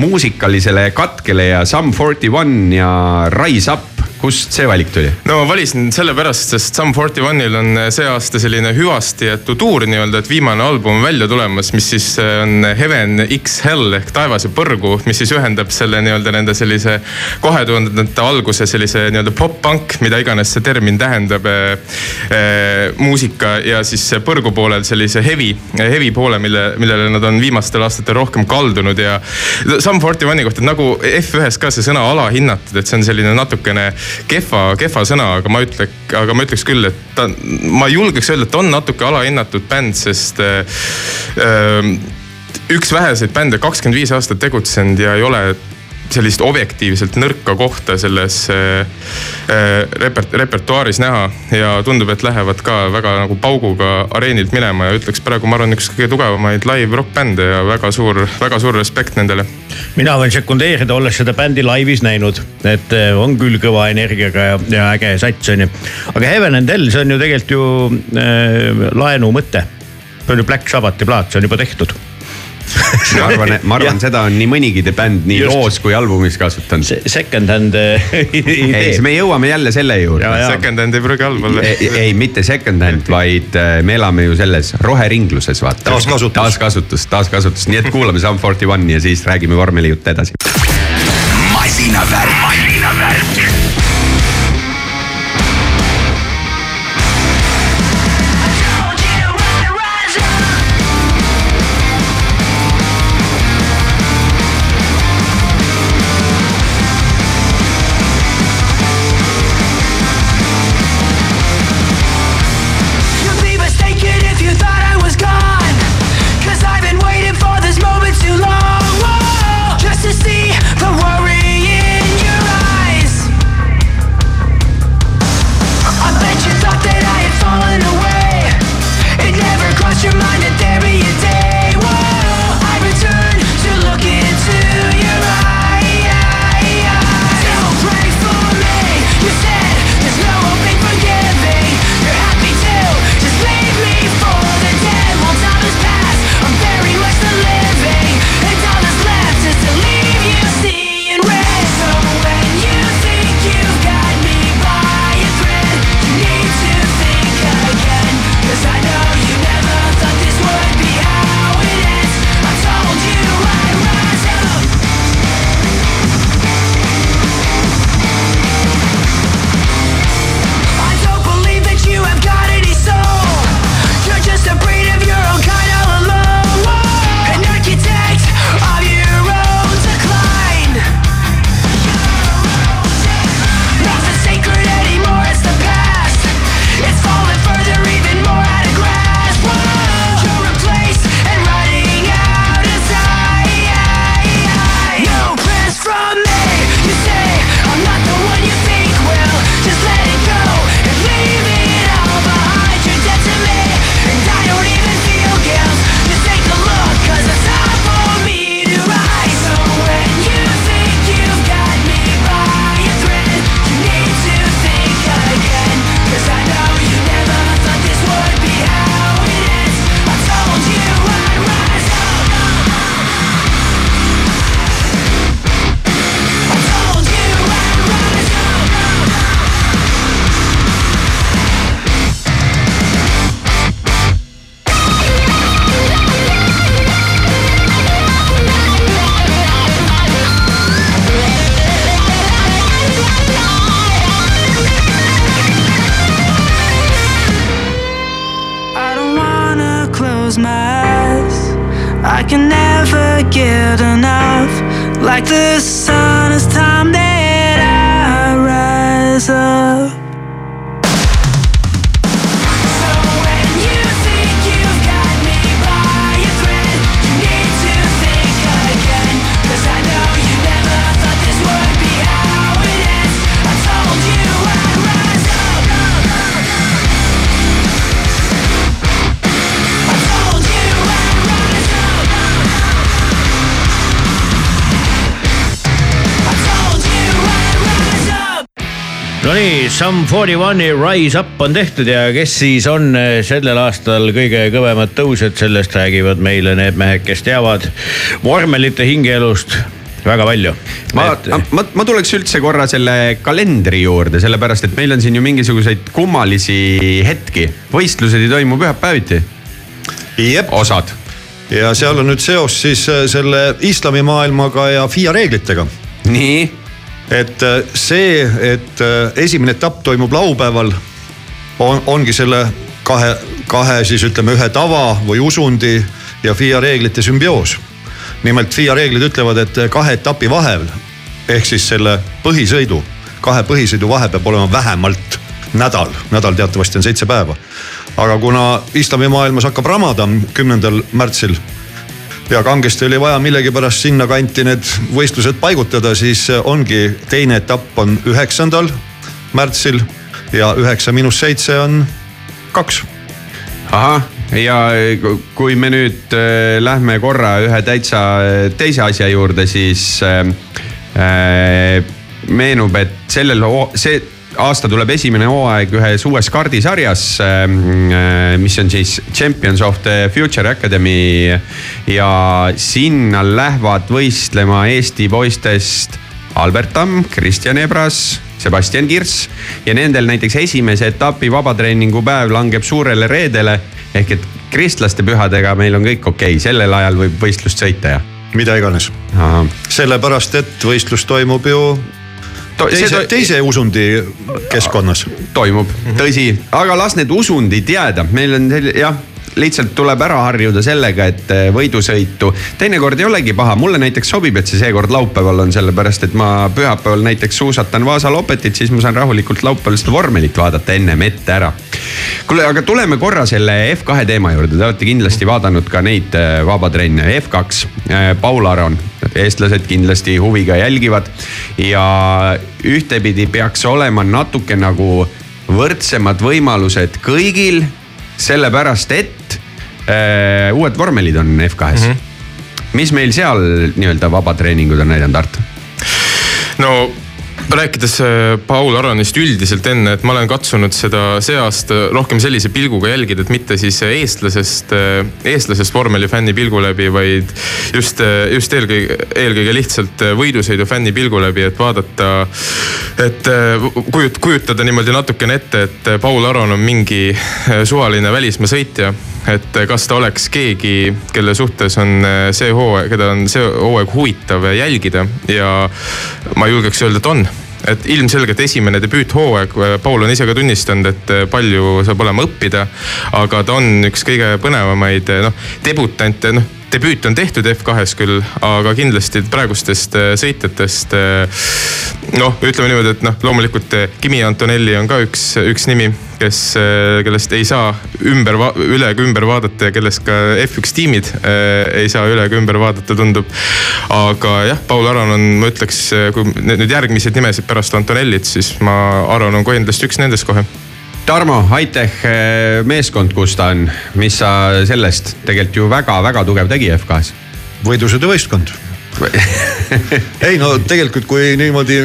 muusikalisele katkele ja Sum 41 ja Rise Up, kust see valik tuli? no ma valisin sellepärast, sest Sum 41-il on see aasta selline hüvasti jäetud tuur nii-öelda, et viimane album on välja tulemas, mis siis on Heaven X Hell ehk taevas ja põrgu, mis siis ühendab selle nii-öelda nende sellise kahe tuhandendate alguse sellise nii-öelda pop-punk, mida iganes see termin tähendab äh,. Äh, muusika ja siis põrgu poolel sellise heavy, heavy poole, mille, millele nad on viimastel aastatel rohkem kaldunud ja. Sum 41-i kohta, nagu F1-s ka see sõna alahinnatud, et see on selline natukene kehva, kehva sõna, aga ma ütleks, aga ma ütleks küll, et ta, ma julgeks öelda, et on natuke alahinnatud bänd, sest äh, äh, üks väheseid bände, kakskümmend viis aastat tegutsenud ja ei ole sellist objektiivselt nõrka kohta selles äh, äh, repert-, repertuaaris näha ja tundub, et lähevad ka väga nagu pauguga areenilt minema ja ütleks praegu, ma arvan, üks kõige tugevamaid live rock bände ja väga suur, väga suur respekt nendele. mina võin sekundeerida, olles seda bändi laivis näinud, et eh, on küll kõva energiaga ja, ja äge sats on ju. aga Heaven and Hell, see on ju tegelikult ju äh, laenu mõte. see on ju Black Sabbathi plaat, see on juba tehtud. ma arvan, ma arvan, seda on nii mõnigi bänd nii Just. loos kui albumis kasutanud. Second hand eh, ei, idee. me jõuame jälle selle juurde. Second hand ei pruugi halb olla. ei, mitte second hand, vaid äh, me elame ju selles roheringluses, vaata. Taaskasutus. taaskasutus, taaskasutus, nii et kuulame Sum 41 ja siis räägime vormelijutte edasi. masinavärk, masinavärk. Sum 41-i Rise Up on tehtud ja kes siis on eh, sellel aastal kõige kõvemad tõusjad, sellest räägivad meile need mehed, kes teavad vormelite hingeelust väga palju. ma, ma, ma tuleks üldse korra selle kalendri juurde, sellepärast et meil on siin ju mingisuguseid kummalisi hetki. võistlused ei toimu pühapäeviti, jep, osad. ja seal on nüüd seos siis äh, selle islamimaailmaga ja FIA reeglitega nii, et äh, see, et äh, esimene etapp toimub laupäeval on, ongi selle kahe, kahe siis ütleme ühe tava või usundi ja FIA reeglite sümbioos. nimelt FIA reeglid ütlevad, et kahe etapi vahel ehk siis selle põhisõidu, kahe põhisõidu vahe peab olema vähemalt nädal, nädal teatavasti on seitse päeva. aga kuna islamimaailmas hakkab Ramadan kümnendal märtsil ja kangesti oli vaja millegipärast sinnakanti need võistlused paigutada, siis ongi teine etapp on üheksandal märtsil ja üheksa miinus seitse on kaks. ahah, ja kui me nüüd äh, lähme korra ühe täitsa äh, teise asja juurde, siis äh, äh, meenub, et sellel, see aasta tuleb esimene hooaeg ühes uues kaardisarjas äh,, mis on siis Champions of the Future Academy ja sinna lähevad võistlema Eesti poistest Albert Tamm, Kristjan Ebras, Sebastian Kirss ja nendel näiteks esimese etapi vabatreeningu päev langeb suurele reedele ehk et kristlaste pühadega meil on kõik okei okay., sellel ajal võib võistlust sõita ja. mida iganes, sellepärast et võistlus toimub ju teise, teise usundi keskkonnas. toimub, tõsi, aga las need usundid jääda, meil on jah, lihtsalt tuleb ära harjuda sellega, et eh, võidusõitu. Teinekord ei olegi paha, mulle näiteks sobib, et see seekord laupäeval on, sellepärast et ma pühapäeval näiteks suusatan Vaasa Lopetit, siis ma saan rahulikult laupäeval seda vormelit vaadata ennem ette ära. kuule, aga tuleme korra selle F2 teema juurde, te olete kindlasti vaadanud ka neid eh, vabatrenne, F2, Paul Aron, eestlased kindlasti huviga jälgivad ja ühtepidi peaks olema natuke nagu võrdsemad võimalused kõigil, sellepärast et äh, uued vormelid on F2-s mm. -hmm. mis meil seal nii-öelda vabatreeningud on näidanud, Art? no rääkides äh, Paul Aronist üldiselt enne, et ma olen katsunud seda see aasta rohkem sellise pilguga jälgida, et mitte siis eestlasest, eestlasest vormelifänni pilgu läbi, vaid just, just eelkõige, eelkõige lihtsalt võidusõidu fänni pilgu läbi, et vaadata. et äh, kujut-, kujutada niimoodi natukene ette, et Paul Aron on mingi äh, suvaline välismaa sõitja et kas ta oleks keegi, kelle suhtes on äh, see hooaeg, keda on see hooaeg huvitav jälgida ja ma julgeks öelda, et on et ilmselgelt esimene debüüthooaeg, Paul on ise ka tunnistanud, et palju saab olema õppida. aga ta on üks kõige põnevamaid noh, debutante, noh debüüt on tehtud F2-s küll, aga kindlasti praegustest äh, sõitjatest. noh, ütleme niimoodi, et noh, loomulikult äh, Kimi Antonelli on ka üks, üks nimi, kes, kellest ei saa ümber, üle ega ümber vaadata ja kellest ka F1 tiimid äh, ei saa üle ega ümber vaadata, tundub. aga jah, Paul Aron on, ma ütleks, kui nüüd järgmised nimesid pärast Antonellit, siis ma, Aron on kindlasti üks nendest kohe Tarmo, Hightech meeskond, kus ta on, mis sa sellest, tegelikult ju väga-väga tugev tegija F2-s. võidusõiduvõistkond. ei no tegelikult, kui niimoodi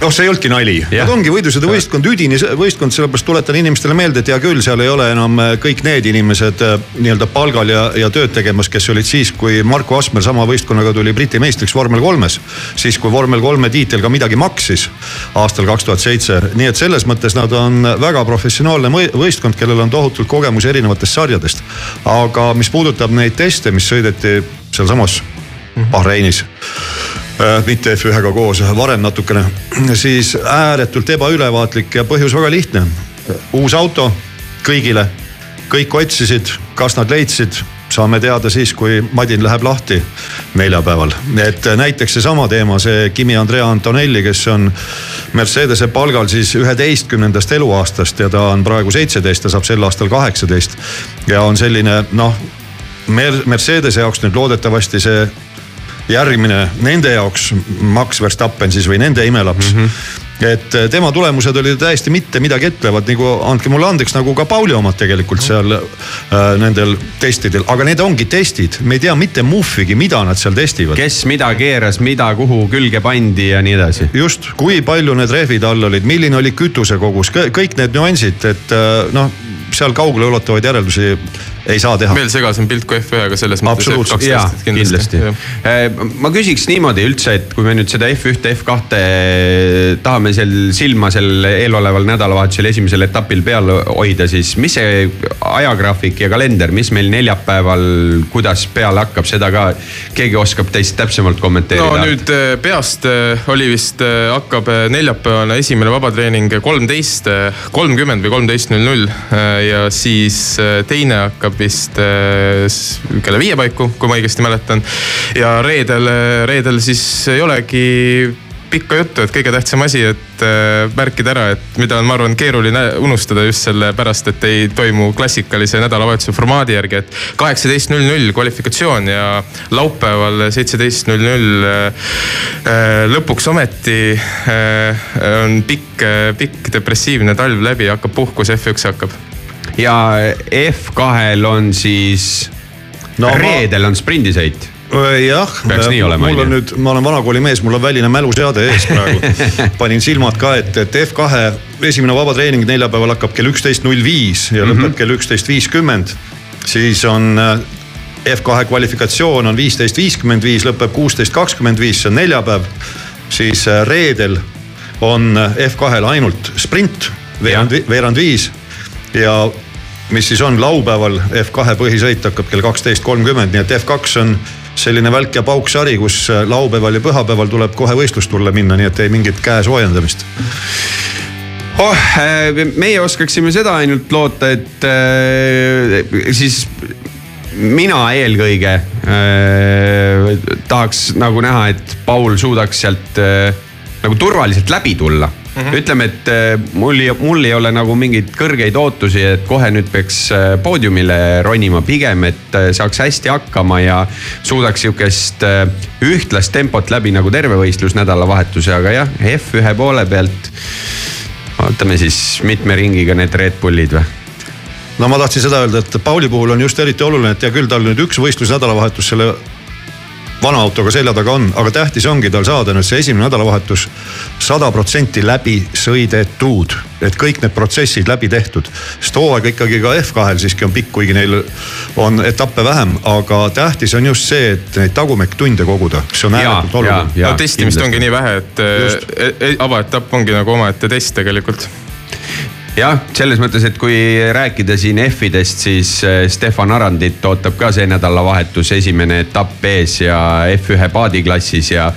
noh, see ei olnudki nali, nad ongi võidusõiduvõistkond, üdini võistkond, sellepärast tuletan inimestele meelde, et hea küll, seal ei ole enam äh, kõik need inimesed äh, nii-öelda palgal ja, ja tööd tegemas, kes olid siis, kui Marko Asmer sama võistkonnaga tuli Briti meistriks vormel kolmes. siis, kui vormel kolme tiitel ka midagi maksis aastal kaks tuhat seitse, nii et selles mõttes nad on väga professionaalne võistkond, kellel on tohutult kogemusi erinevatest sarjadest. aga mis puudutab neid teste, mis sõideti sealsamas Bahreinis äh, mitte F1-ga koos, varem natukene, siis ääretult ebaülevaatlik ja põhjus väga lihtne. uus auto kõigile, kõik otsisid, kas nad leidsid saame teada siis, kui Madin läheb lahti neljapäeval. et näiteks seesama teema, see Kimi Andrea Antonelli, kes on Mercedese palgal siis üheteistkümnendast eluaastast ja ta on praegu seitseteist, ta saab sel aastal kaheksateist. ja on selline noh, Mercedese jaoks nüüd loodetavasti see järgmine nende jaoks Max Verstappen siis või nende imelaps mm. -hmm et eh, tema tulemused olid täiesti mitte midagi ütlevad, nagu andke mulle andeks, nagu ka Pauli omad tegelikult seal äh, nendel testidel, aga need ongi testid, me ei tea mitte muhvigi, mida nad seal testivad. kes mida keeras, mida kuhu külge pandi ja nii edasi. just, kui palju need rehvid all olid, milline oli kütusekogus, kõik need nüansid, et äh, noh seal kaugeleulatuvaid järeldusi ei saa teha. veel segasem pilt kui F1-ga selles mõttes. absoluutselt, jaa, kindlasti, kindlasti.. ma küsiks niimoodi üldse, et kui me nüüd seda F1-te, F2-te tahame seal silma sel eeloleval nädalavahetusel esimesel etapil peal hoida, siis mis see ajagraafik ja kalender, mis meil neljapäeval, kuidas peale hakkab, seda ka keegi oskab teist täpsemalt kommenteerida? no nüüd äh, peast äh, oli vist, äh, hakkab neljapäevane esimene vabatreening kolmteist, kolmkümmend või kolmteist null null ja siis teine hakkab algab vist äh, kella viie paiku, kui ma õigesti mäletan. ja reedel, reedel siis ei olegi pikka juttu, et kõige tähtsam asi, et äh, märkida ära, et mida on, ma arvan, keeruline unustada just sellepärast, et ei toimu klassikalise nädalavahetuse formaadi järgi, et kaheksateist null null kvalifikatsioon ja laupäeval seitseteist null null äh, lõpuks ometi on pikk, pikk depressiivne talv läbi, hakkab puhkus, F1 hakkab ja F2-l on siis no,, reedel ma... on sprindisõit jah, mul on nüüd, ma olen vanakooli mees, mul on väline mäluseade ees praegu. panin silmad ka ette, et F2 esimene vabatreening neljapäeval hakkab kell üksteist null viis ja mm -hmm. lõpeb kell üksteist viiskümmend. siis on F2 kvalifikatsioon on viisteist viiskümmend viis, lõpeb kuusteist kakskümmend viis, see on neljapäev. siis reedel on F2-l ainult sprint, veerand, veerand viis ja mis siis on laupäeval F2 põhisõit hakkab kell kaksteist kolmkümmend, nii et F2 on selline välk ja pauk sari, kus laupäeval ja pühapäeval tuleb kohe võistlustulle minna, nii et ei mingit käe soojendamist. Oh, äh, meie oskaksime seda ainult loota, et äh, siis mina eelkõige äh, tahaks nagu näha, et Paul suudaks sealt äh, nagu turvaliselt läbi tulla Mm -hmm. ütleme, et äh, mul, mul ei ole nagu mingeid kõrgeid ootusi, et kohe nüüd peaks äh, poodiumile ronima, pigem, et äh, saaks hästi hakkama ja suudaks sihukest ühtlast tempot läbi nagu terve võistlus nädalavahetuse, aga jah, F1 poole pealt. vaatame siis mitme ringiga need Red Bullid või no ma tahtsin seda öelda, et Pauli puhul on just eriti oluline, et hea küll, tal nüüd üks võistlus nädalavahetus selle vana autoga selja taga on, aga tähtis ongi tal saada nüüd see esimene nädalavahetus sada protsenti läbi sõidetud. et kõik need protsessid läbi tehtud, sest hooaeg ikkagi ka F2-l siiski on pikk, kuigi neil on etappe vähem, aga tähtis on just see, et neid tagumiktunde koguda, see on ääretult oluline. no testimist kindlasti. ongi nii vähe, et e, e, avaetapp ongi nagu omaette test tegelikult jah, selles mõttes, et kui rääkida siin F-idest, siis äh, Stefan Arandit ootab ka see nädalavahetus esimene etapp ees ja F1 paadiklassis ja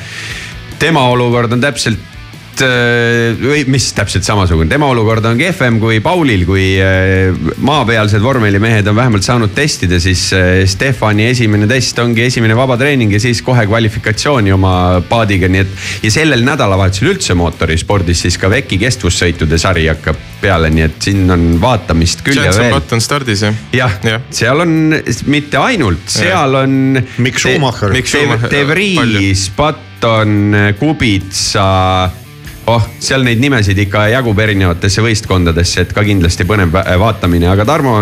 tema olukord on täpselt Äh, või mis täpselt samasugune, tema olukord on kehvem kui Paulil, kui äh, maapealsed vormelimehed on vähemalt saanud testida, siis äh, Stefani esimene test ongi esimene vabatreening ja siis kohe kvalifikatsiooni oma paadiga, nii et. ja sellel nädalavahetusel üldse mootorispordis siis ka VEC-i kestvussõitude sari hakkab peale, nii et siin on vaatamist küll ja veel. on stardis jah? jah ja., seal on mitte ainult, seal on. Mikk Schumacher. De Vries, Patton, Kubitsa oh, seal neid nimesid ikka jagub erinevatesse võistkondadesse, et ka kindlasti põnev vaatamine, aga Tarmo,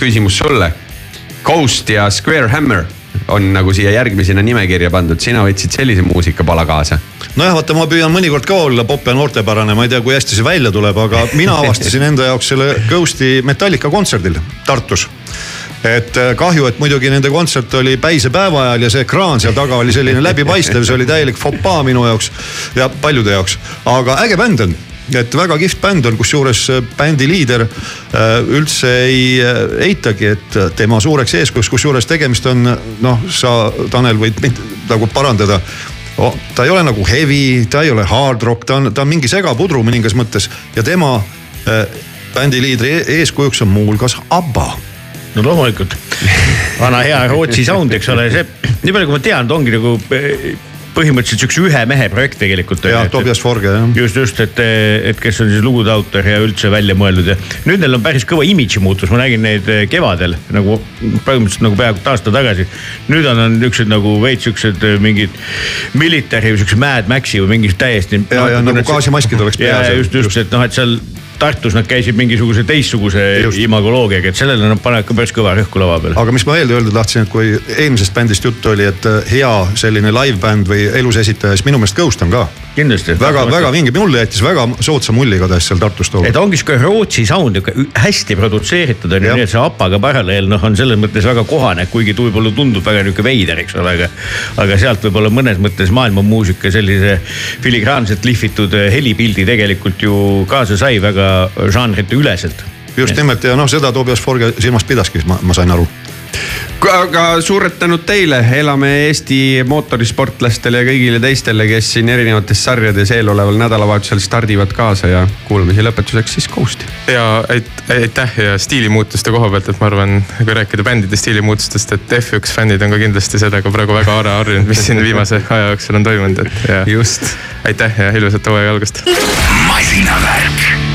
küsimus sulle. Ghost ja Square Hammer on nagu siia järgmisena nimekirja pandud, sina võtsid sellise muusikapala kaasa. nojah, vaata, ma püüan mõnikord ka olla popp ja noortepärane, ma ei tea, kui hästi see välja tuleb, aga mina avastasin enda jaoks selle Ghosti Metallica kontserdil Tartus et äh, kahju, et muidugi nende kontsert oli päisepäeva ajal ja see ekraan seal taga oli selline läbipaistev, see oli täielik fopaa minu jaoks ja paljude jaoks. aga äge bänd on et väga kihvt bänd on, kusjuures äh, bändi liider äh, üldse ei eitagi, et tema suureks eeskujuks, kusjuures tegemist on noh, sa Tanel võid mind nagu parandada oh,. ta ei ole nagu heavy, ta ei ole hard rock, ta on, ta on mingi segapudru mõningas mõttes ja tema bändi liidri e-, eeskujuks on muuhulgas ABBA no loomulikult, vana hea Rootsi sound, eks ole, see, nii palju kui ma tean, ta ongi nagu eh, põhimõtteliselt siukse ühe mehe projekt tegelikult. ja Tobias Forge jah. just, just, et, et kes on siis lugude autor ja üldse välja mõeldud ja nüüd neil on päris kõva imidži muutus, ma nägin neid eh, kevadel nagu põhimõtteliselt nagu peaaegu aasta tagasi. nüüd on, on niuksed nagu veits siuksed eh, mingid military, siukse Mad Maxi või mingi täiesti. ja, ja nagu gaasimaskid oleks peas. just, just, et noh, et seal Tartus nad käisid mingisuguse teistsuguse Just. imagoloogiaga, et sellele nad panevad ka päris kõva rõhku lava peal. aga mis ma veel öelda tahtsin, et kui eelmisest bändist juttu oli, et äh, hea selline live bänd või elus esitaja, siis minu meelest Ghost on ka. Kindlasti. väga, väga vinge, mulle jättis väga soodsa mulje igatahes seal Tartus tookord. et ongi sihuke Rootsi sound, hästi produtseeritud on ju, nii et see Apaga paralleel noh, on selles mõttes väga kohane, kuigi võib-olla tundub väga nihuke veider, eks ole, aga. aga sealt võib-olla mõnes mõttes maailmamuusika sellise filigraanselt lihvitud helipildi tegelikult ju kaasa sai väga žanrite üleselt. just nimelt ja noh, seda Tobias Forge silmas pidaski, ma, ma sain aru aga suured tänud teile, elame Eesti mootorisportlastele ja kõigile teistele, kes siin erinevates sarjades eeloleval nädalavahetusel stardivad kaasa ja kuulame siia lõpetuseks siis Ghosti. ja aitäh ja stiilimuutuste koha pealt, et ma arvan, kui rääkida bändide stiilimuutustest, et F1 fännid on ka kindlasti sellega praegu väga ära harjunud, mis siin viimase aja jooksul on toimunud, et ja. just. aitäh ja ilusat hooaja algust. masinavärk.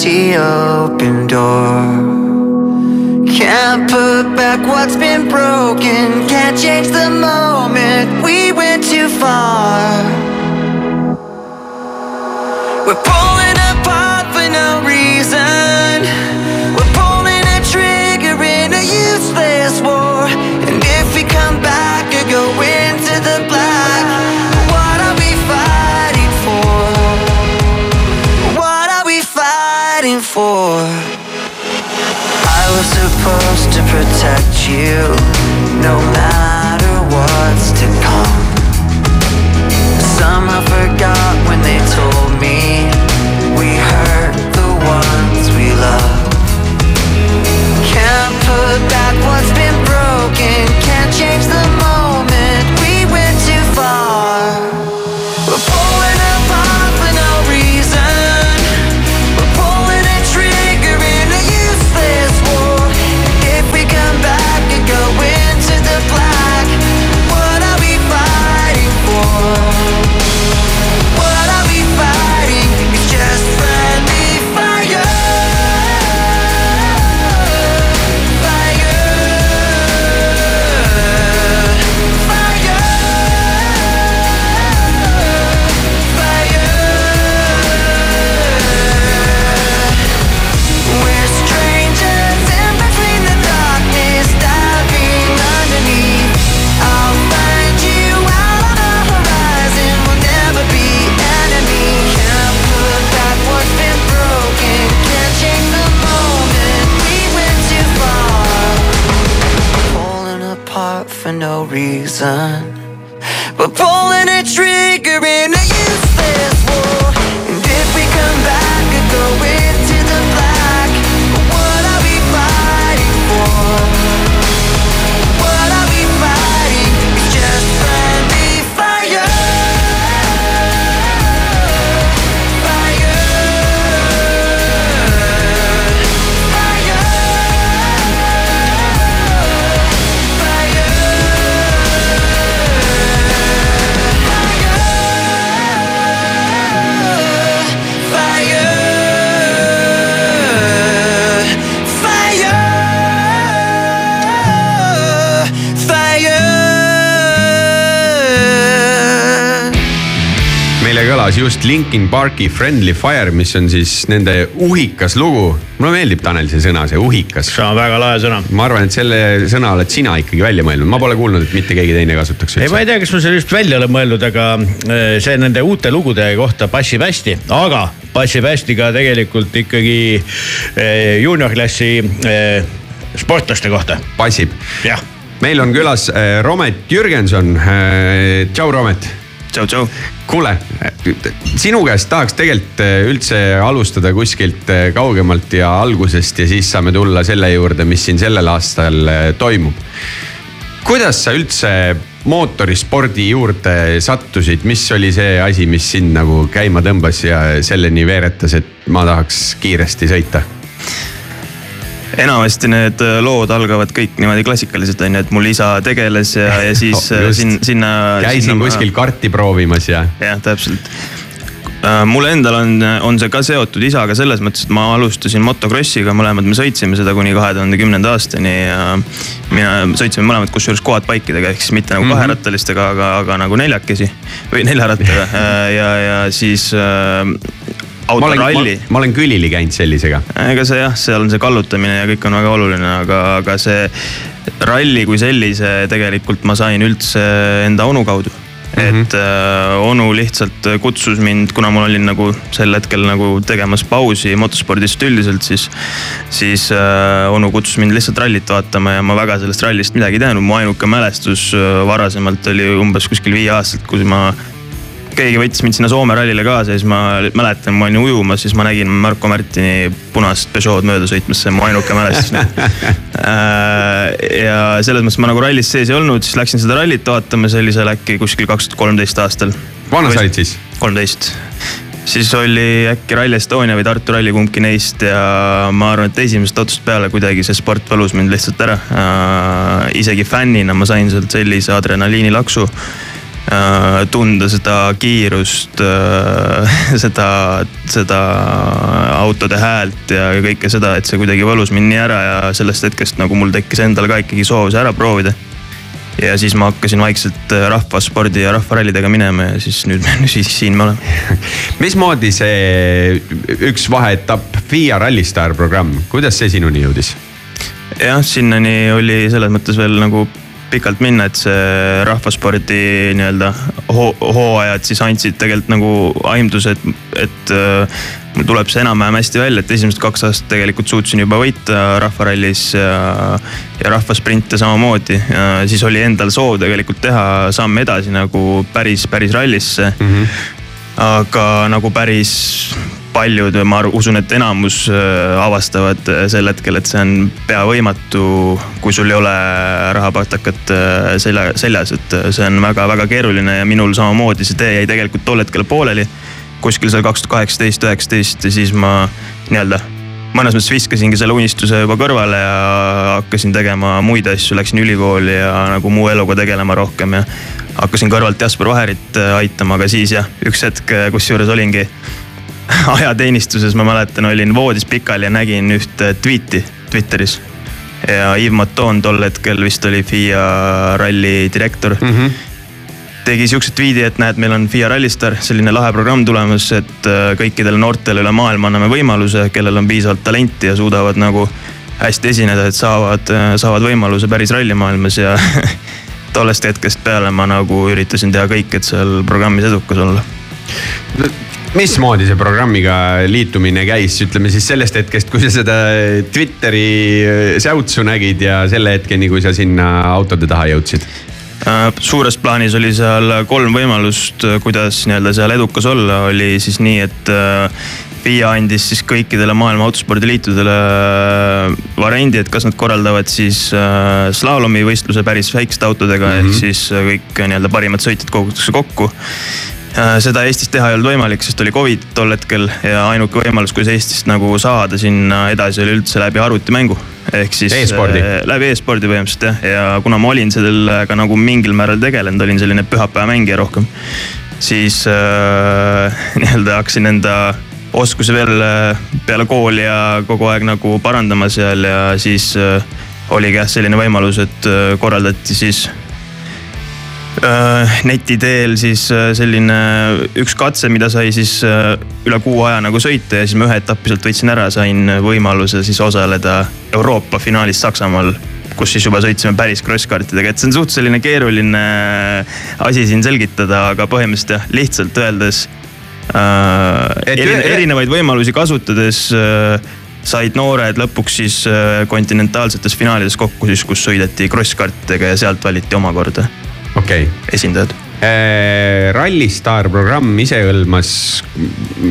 to you. Linkin Parki Friendly Fire, mis on siis nende uhikas lugu. mulle meeldib, Tanel, see sõna, see uhikas. see on väga lahe sõna. ma arvan, et selle sõna oled sina ikkagi välja mõelnud, ma pole kuulnud, et mitte keegi teine kasutaks ei, ma ei üldse. tea, kas ma selle just välja olen mõelnud, aga äh, see nende uute lugude kohta passib hästi, aga passib hästi ka tegelikult ikkagi äh, juuniorklassi äh, sportlaste kohta, passib. jah. meil on külas Romet Jürgenson. tšau, Romet. tšau, tšau. kuule, sinu käest tahaks tegelikult äh, üldse alustada kuskilt äh, kaugemalt ja algusest ja siis saame tulla selle juurde, mis siin sellel aastal äh, toimub. kuidas sa üldse mootorispordi juurde sattusid, mis oli see asi, mis sind nagu käima tõmbas ja selleni veeretas, et ma tahaks kiiresti sõita? Enamasti need äh, lood algavad kõik niimoodi klassikaliselt on ju, et mul isa tegeles ja, ja siis Oh, äh, sin, sinna. käisin kuskil karti proovimas ja jah, täpselt. mul endal on, on see ka seotud isaga selles mõttes, et ma alustasin motokrossiga, mõlemad me sõitsime seda kuni kahe tuhande kümnenda aastani ja. mina, sõitsime mõlemad kusjuures quad bike idega ehk siis mitte nagu Mhm. kaherattalistega, aga, aga nagu neljakesi või neljarattaga ja, ja siis äh, ma autoralli ma olen külili käinud sellisega. ega see jah, seal on see kallutamine ja kõik on väga oluline, aga, aga see ralli kui sellise tegelikult ma sain üldse enda onu kaudu. et äh, onu lihtsalt kutsus mind, kuna mul olin nagu sel hetkel nagu tegemas pausi motospordist üldiselt, siis. siis äh, onu kutsus mind lihtsalt rallit vaatama ja ma väga sellest rallist midagi ei teadnud, mu ainuke mälestus äh, varasemalt oli umbes kuskil viie aastaselt, kui ma keegi võttis mind sinna Soome rallile kaasa ja siis ma mäletan, ma olin ujumas, siis ma nägin Marko Märtini punast Peugeot mööda sõitmas, see on mu ainuke mälestus Äh, ja selles mõttes ma nagu rallis sees ei olnud, siis läksin seda rallit vaatama, see oli seal äkki kuskil kaks tuhat kolmteist aastal. vana sa olid siis? kolmteist siis oli äkki Rally Estonia või Tartu ralli, kumbki neist ja ma arvan, et esimesest otsast peale kuidagi see sport võlus mind lihtsalt ära äh,. isegi fännina ma sain sealt sellise adrenaliinilaksu äh, tunda seda kiirust äh,, seda, seda autode häält ja kõike seda, et see kuidagi võlus mind nii ära ja sellest hetkest nagu mul tekkis endal ka ikkagi soov see ära proovida. ja siis ma hakkasin vaikselt äh, rahvaspordi ja rahvarallidega minema ja siis nüüd siis siin me oleme. mismoodi see üks vaheetapp FIA Rallystar programm, kuidas see sinuni jõudis? jah, sinnani oli selles mõttes veel nagu pikalt minna, et see rahvaspordi nii-öelda hoo, hooajad siis andsid tegelikult nagu aimduse, et, et äh, mul tuleb see enam-vähem hästi välja, et esimesed kaks aastat tegelikult suutsin juba võita rahvarallis ja, ja rahvasprinte samamoodi. siis oli endal soov tegelikult teha samm edasi nagu päris, päris rallisse mm. -hmm. aga nagu päris paljud, ma usun, et enamus äh, avastavad äh, sel hetkel, et see on pea võimatu, kui sul ei ole rahapatakat äh, selja, seljas, et see on väga-väga keeruline ja minul samamoodi see tee jäi tegelikult tol hetkel pooleli. kuskil seal kaks tuhat kaheksateist, üheksateist ja siis ma nii-öelda mõnes mõttes viskasingi selle unistuse juba kõrvale ja hakkasin tegema muid asju, läksin ülikooli ja nagu muu eluga tegelema rohkem ja hakkasin kõrvalt Jasper Vaherit aitama, aga siis jah, üks hetk, kusjuures olingi ajateenistuses, ma mäletan, olin voodis pikali ja nägin ühte tweet'i Twitteris. ja Yves Maton tol hetkel vist oli FIA ralli direktor mm. -hmm tegi siukse tweet'i, et näed, meil on FIA Rallystar, selline lahe programm tulemas, et äh, kõikidele noortele üle maailma anname võimaluse, kellel on piisavalt talenti ja suudavad nagu hästi esineda, et saavad, äh, saavad võimaluse päris rallimaailmas ja tollest hetkest peale ma nagu üritasin teha kõik, et seal programmis edukas olla mismoodi see programmiga liitumine käis, ütleme siis sellest hetkest, kui sa seda Twitteri säutsu nägid ja selle hetkeni, kui sa sinna autode taha jõudsid? Äh, suures plaanis oli seal kolm võimalust, kuidas nii-öelda seal edukas olla, oli siis nii, et FIA andis siis kõikidele maailma autospordiliitudele äh, variandi, et kas nad korraldavad siis äh, slaalomi võistluse päris väikeste autodega mm -hmm. ehk siis kõik nii-öelda parimad sõitjad kogutakse kokku Äh, seda Eestis teha ei olnud võimalik, sest oli Covid tol hetkel ja ainuke võimalus, kuidas Eestist nagu saada sinna edasi, oli üldse läbi arvutimängu. ehk siis e äh, läbi e-spordi põhimõtteliselt jah, ja kuna ma olin sellega nagu mingil määral tegelenud, olin selline pühapäevamängija rohkem. siis äh, nii-öelda hakkasin enda oskusi veel äh, peale kooli ja kogu aeg nagu parandama seal ja siis äh, oligi jah selline võimalus, et äh, korraldati siis Äh, neti teel siis äh, selline üks katse, mida sai siis äh, üle kuu aja nagu sõita ja siis ma ühe etapi sealt võitsin ära, sain võimaluse siis osaleda Euroopa finaalis Saksamaal kus siis juba sõitsime päris cross-kartidega, et see on suht selline keeruline asi siin selgitada, aga põhimõtteliselt jah, lihtsalt öeldes äh,. Erine, erinevaid võimalusi kasutades äh, said noored lõpuks siis äh, kontinentaalsetes finaalides kokku siis, kus sõideti cross-kartidega ja sealt valiti omakorda okay. esindajad äh,. Rallystar programm ise hõlmas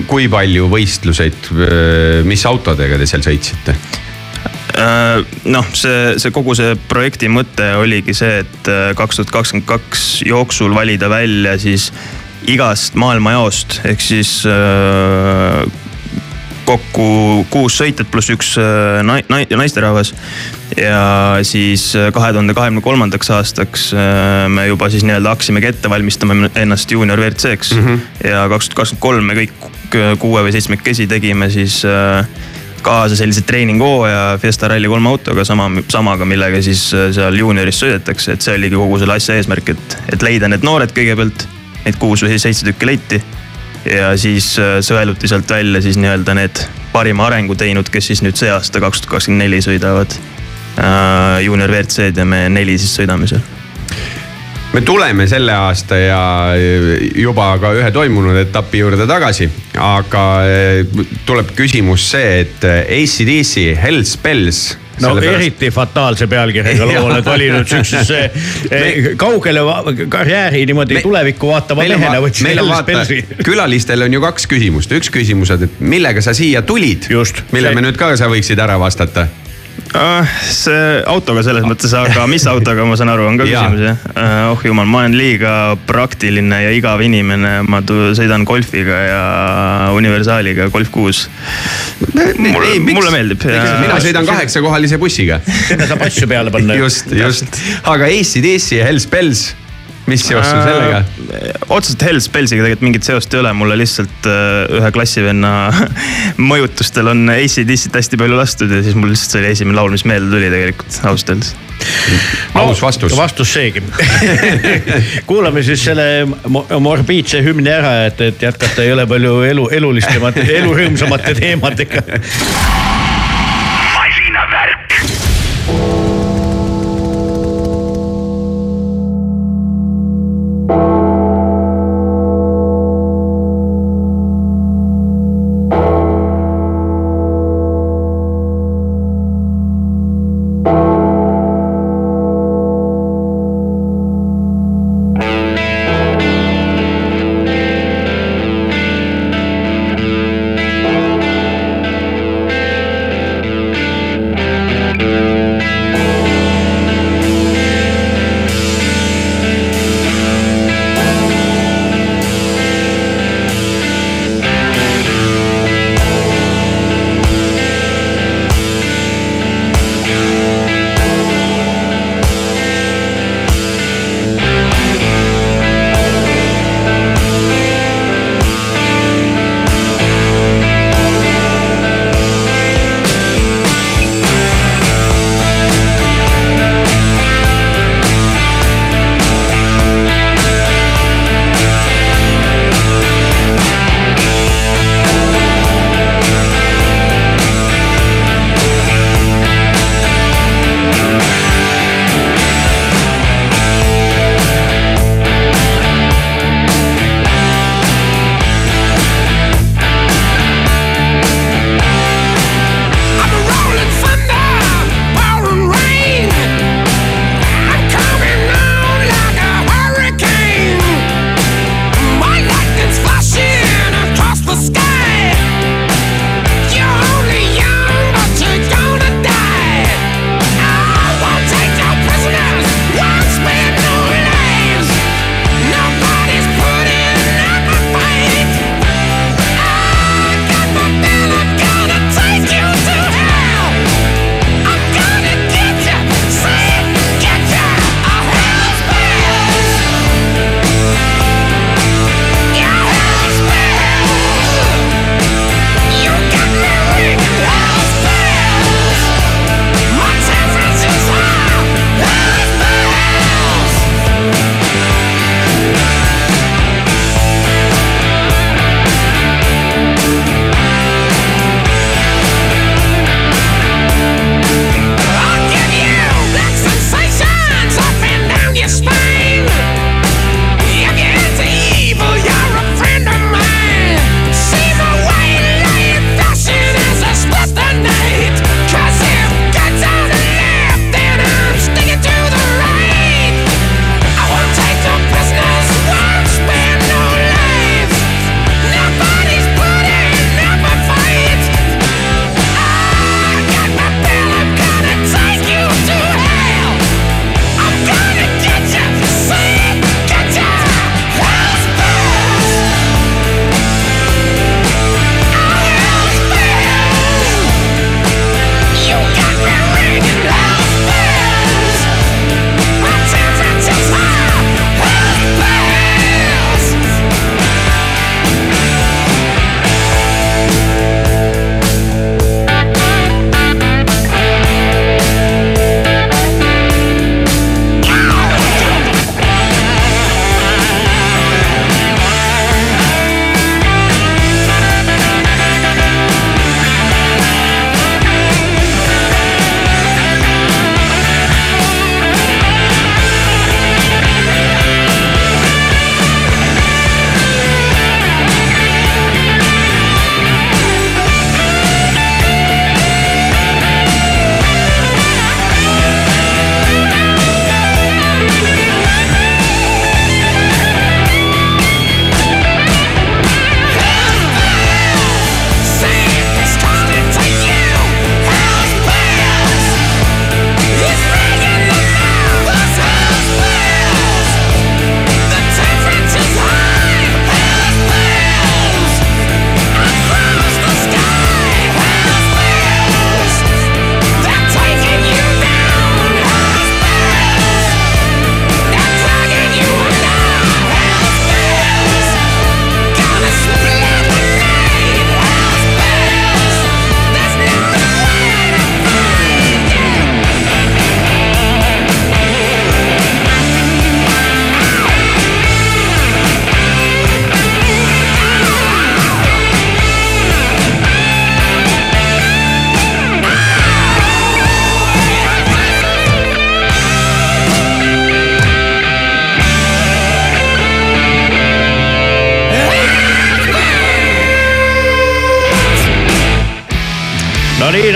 kui palju võistluseid, äh, mis autodega te seal sõitsite? Äh, noh, see, see kogu see projekti mõte oligi see, et kaks tuhat kakskümmend kaks jooksul valida välja siis igast maailmajaost ehk siis kokku kuus sõitjat pluss üks äh, nai-, nai-, naisterahvas. ja siis äh, kahe tuhande kahekümne kolmandaks aastaks äh, me juba siis nii-öelda hakkasimegi ette valmistama ennast juunior WRC-ks mm. -hmm. ja kaks tuhat kakskümmend kolm me kõik kuue või seitsmekesi tegime siis kaasa sellise treeninghooaja Fiesta Rally kolme autoga, sama, samaga, millega siis seal juunioris sõidetakse, et see oligi kogu selle asja eesmärk, et, et leida need noored kõigepealt. Neid kuus või seitse tükki leiti ja siis äh, sõeluti sealt välja siis nii-öelda need parima arengu teinud, kes siis nüüd see aasta, kaks tuhat kakskümmend neli sõidavad äh, juunior WRC-d ja me neli siis sõidame seal. Me tuleme selle aasta ja juba ka ühe toimunud etapi juurde tagasi, aga eh, tuleb küsimus see, et ACDC Hells Bells no Sellepärast... eriti fataalse pealkirjaga loo oled valinud siuksesse me... kaugele karjääri niimoodi me... tulevikku vaatava mehena võtsid. on vaata, külalistel on ju kaks küsimust, üks küsimus on, et millega sa siia tulid. mille see... me nüüd ka sa võiksid ära vastata see autoga selles mõttes, aga mis autoga, ma saan aru, on ka küsimus jah uh,? oh jumal, ma olen liiga praktiline ja igav inimene, ma sõidan golfiga ja universaaliga, Golf kuus. mulle, mulle meeldib. mina sõidan kaheksakohalise bussiga. sinna saab asju peale panna. just, just, aga ACDC ja Hells Bells mis seos sul sellega äh,? otseselt Hells Bellsiga tegelikult mingit seost ei ole, mulle lihtsalt äh, ühe klassivenna mõjutustel on ACDC-t hästi palju lastud ja siis mul lihtsalt see oli esimene laul, mis meelde tuli tegelikult ausalt öeldes no, aus vastus. vastus seegi kuulame siis selle morbiidse hümni ära, et, et jätkata ei ole palju elu, elulisemate, elurõõmsamate teemadega